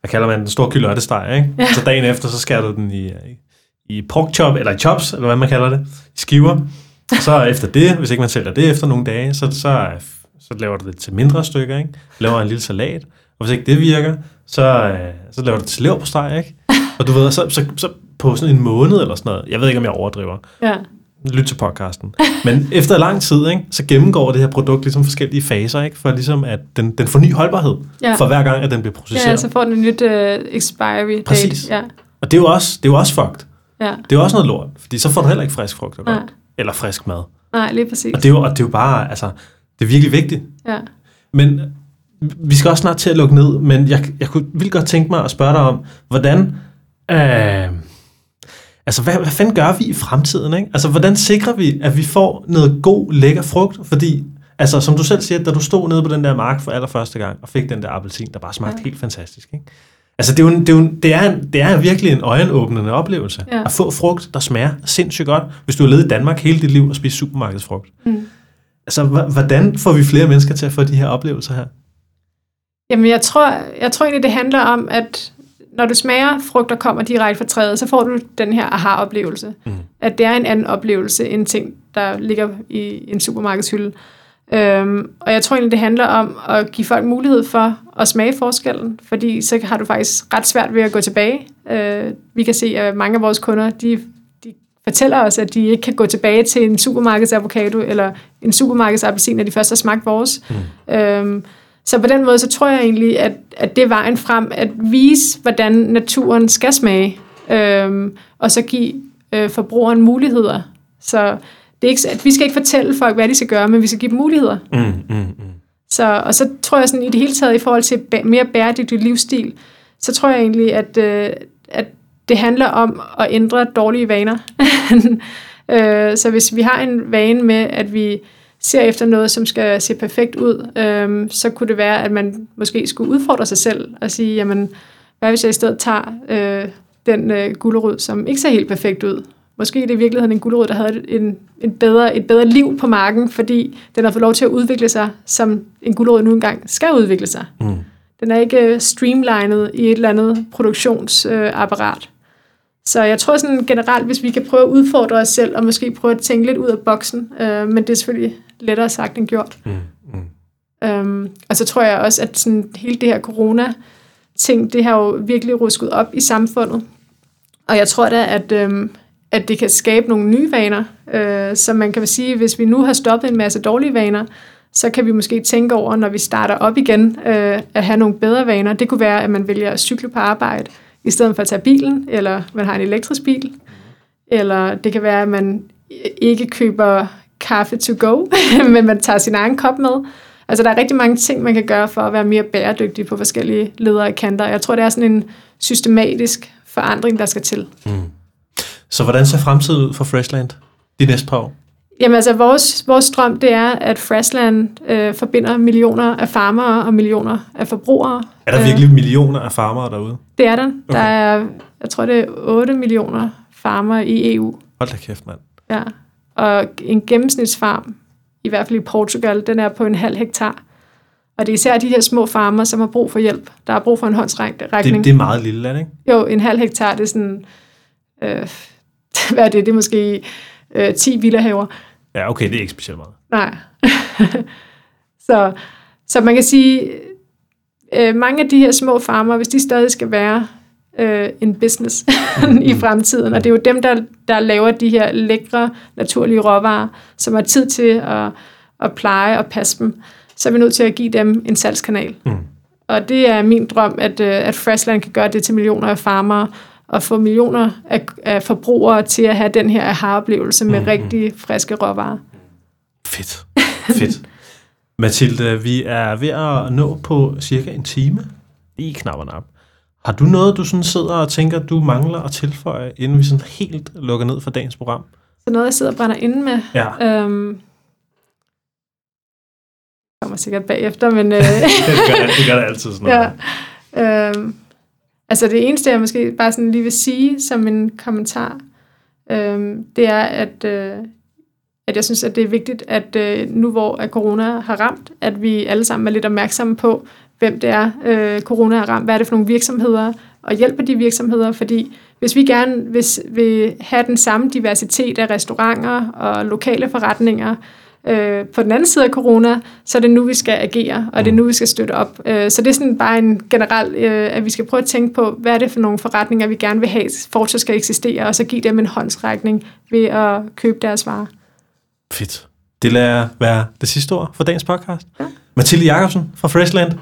hvad kalder man den, store kylørtesteg, ikke? Ja. Så dagen efter, så skærer du den i, øh, i pork chop, eller i chops, eller hvad man kalder det, i skiver. Så efter det, hvis ikke man sælger det efter nogle dage, så, så, øh, så laver du det til mindre stykker, ikke? Laver en lille salat, og hvis ikke det virker, så, så laver du det til lever på steg, ikke? Og du ved, så, så, så på sådan en måned eller sådan noget, jeg ved ikke, om jeg overdriver, ja, lyt til podcasten. Men efter lang tid, ikke, så gennemgår det her produkt ligesom forskellige faser, ikke, for ligesom at den, den får ny holdbarhed, Ja. for hver gang, at den bliver processeret. ja så får den en nyt uh, expiry date. Præcis. Ja, Og det er jo også, det er jo også fucked. ja. Det er jo også noget lort, fordi så får du heller ikke frisk frugt og grønt. Eller frisk mad. Nej, lige præcis. Og det er jo, og det er jo bare, altså, det er virkelig vigtigt. Ja. Men vi skal også snart til at lukke ned, men jeg, jeg kunne vildt godt tænke mig at spørge dig om, hvordan, øh, altså hvad, hvad fanden gør vi i fremtiden? Ikke? Altså hvordan sikrer vi, at vi får noget god, lækker frugt? Fordi, altså som du selv siger, da du stod nede på den der mark for allerførste gang, og fik den der appelsin, der bare smagte ja. helt fantastisk. Ikke? Altså det er, jo, det, er jo, det, er det er virkelig en øjenåbnende oplevelse, Ja. at få frugt, der smager sindssygt godt, hvis du har levet i Danmark hele dit liv og spist supermarkedsfrugt. Mm. Altså, hvordan får vi flere mennesker til at få de her oplevelser her? Jamen, jeg tror, jeg tror egentlig, det handler om, at når du smager frugt, der kommer direkte fra træet, så får du den her aha-oplevelse. Mm. At det er en anden oplevelse end ting, der ligger i en supermarkedshylde. Øhm, og jeg tror egentlig, det handler om at give folk mulighed for at smage forskellen, fordi så har du faktisk ret svært ved at gå tilbage. Øh, vi kan se, at mange af vores kunder, de, de fortæller os, at de ikke kan gå tilbage til en supermarkedsavocado eller en supermarkedsappelsin, når de først har smagt vores. Mm. Øhm, så på den måde, så tror jeg egentlig, at, at det er vejen frem, at vise, hvordan naturen skal smage, øhm, og så give øh, forbrugeren muligheder. Så det er ikke, at vi skal ikke fortælle folk, hvad de skal gøre, men vi skal give dem muligheder. Mm, mm, mm. Så, og så tror jeg sådan i det hele taget, i forhold til bæ- mere bæredygtig livsstil, så tror jeg egentlig, at, øh, at det handler om at ændre dårlige vaner. øh, så hvis vi har en vane med, at vi ser efter noget, som skal se perfekt ud, øh, så kunne det være, at man måske skulle udfordre sig selv og sige, jamen, hvad hvis jeg i stedet tager øh, den øh, gulerod, som ikke ser helt perfekt ud? Måske er det i virkeligheden en gulerod, der havde en, en bedre, et bedre liv på marken, fordi den har fået lov til at udvikle sig, som en gulerod nu engang skal udvikle sig. Mm. Den er ikke øh, streamlinet i et eller andet produktionsapparat. Så jeg tror sådan generelt, hvis vi kan prøve at udfordre os selv, og måske prøve at tænke lidt ud af boksen, øh, men det er selvfølgelig lettere sagt end gjort. Mm, mm. Øhm, og så tror jeg også, at sådan hele det her corona-ting, det har jo virkelig rusket op i samfundet. Og jeg tror da, at, øhm, at det kan skabe nogle nye vaner. Øh, så man kan sige, hvis vi nu har stoppet en masse dårlige vaner, så kan vi måske tænke over, når vi starter op igen, øh, at have nogle bedre vaner. Det kunne være, at man vælger at cykle på arbejde, i stedet for at tage bilen, eller man har en elektrisk bil. Eller det kan være, at man ikke køber kaffe to go, men man tager sin egen kop med. Altså, der er rigtig mange ting, man kan gøre for at være mere bæredygtig på forskellige ledere og kanter. Jeg tror, det er sådan en systematisk forandring, der skal til. Mm. Så hvordan ser fremtiden ud for Freshland de næste par år? Jamen altså, vores, vores drøm, det er, at Freshland øh, forbinder millioner af farmere og millioner af forbrugere. Er der virkelig øh, millioner af farmere derude? Det er der. Okay. Der er, jeg tror, det er 8 millioner farmere i EU. Hold da kæft, mand. Ja, og en gennemsnitsfarm, i hvert fald i Portugal, den er på en halv hektar. Og det er især de her små farmer, som har brug for hjælp. Der er brug for en håndsrækning. Det, det er meget lille land, ikke? Jo, en halv hektar, det er sådan... Øh, hvad er det? Det er måske øh, 10 villahaver. Ja, okay, det er ikke specielt meget. Nej. så, så man kan sige, øh, mange af de her små farmer, hvis de stadig skal være øh, en business i fremtiden, og det er jo dem, der, der laver de her lækre, naturlige råvarer, som har tid til at, at pleje og passe dem, så er vi nødt til at give dem en salgskanal. Mm. Og det er min drøm, at, øh, at Freshland kan gøre det til millioner af farmere, og få millioner af, af forbrugere til at have den her aha-oplevelse med mm. rigtig friske råvarer. Fedt. Fedt. Mathilde, vi er ved at nå på cirka en time. Lige knapperne op. Har du noget, du sådan sidder og tænker, du mangler at tilføje, inden vi sådan helt lukker ned for dagens program? Så noget, jeg sidder og brænder inde med? Ja. Øhm, kommer sikkert bagefter, men... Øh, det, gør det, gør det altid sådan noget. Ja. Øhm, Altså det eneste, jeg måske bare sådan lige vil sige som en kommentar, øh, det er, at, øh, at jeg synes, at det er vigtigt, at øh, nu hvor at corona har ramt, at vi alle sammen er lidt opmærksomme på, hvem det er, øh, corona har ramt. Hvad er det for nogle virksomheder, og hjælpe de virksomheder, fordi hvis vi gerne hvis, vil have den samme diversitet af restauranter og lokale forretninger, øh, på den anden side af corona, så er det nu, vi skal agere, og det er nu, vi skal støtte op. Øh, så det er sådan bare en generel, øh, at vi skal prøve at tænke på, hvad er det for nogle forretninger, vi gerne vil have, fortsat skal eksistere, og så give dem en håndsrækning ved at købe deres varer. Fedt. Det lader være det sidste ord for dagens podcast. Ja. Mathilde Jacobsen fra Freshland,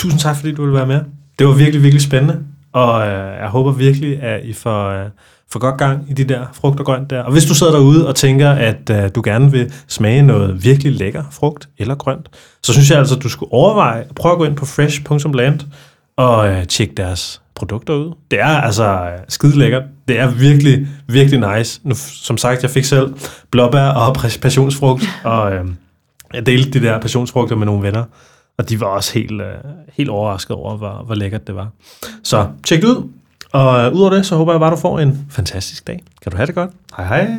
tusind tak, fordi du ville være med. Det var virkelig, virkelig spændende, og øh, jeg håber virkelig, at I får... Øh, få godt gang i de der frugt og grønt der. Og hvis du sidder derude og tænker, at øh, du gerne vil smage noget virkelig lækker frugt eller grønt, så synes jeg altså, at du skulle overveje at prøve at gå ind på fresh.land og øh, tjekke deres produkter ud. Det er altså øh, skide lækkert. Det er virkelig, virkelig nice. Nu, som sagt, jeg fik selv blåbær og passionsfrugt, og øh, jeg delte de der passionsfrugter med nogle venner, og de var også helt, øh, helt overrasket over, hvor, hvor lækkert det var. Så tjek det ud. Og øh, udover det, så håber jeg bare, du får en fantastisk dag. Kan du have det godt? Hej hej.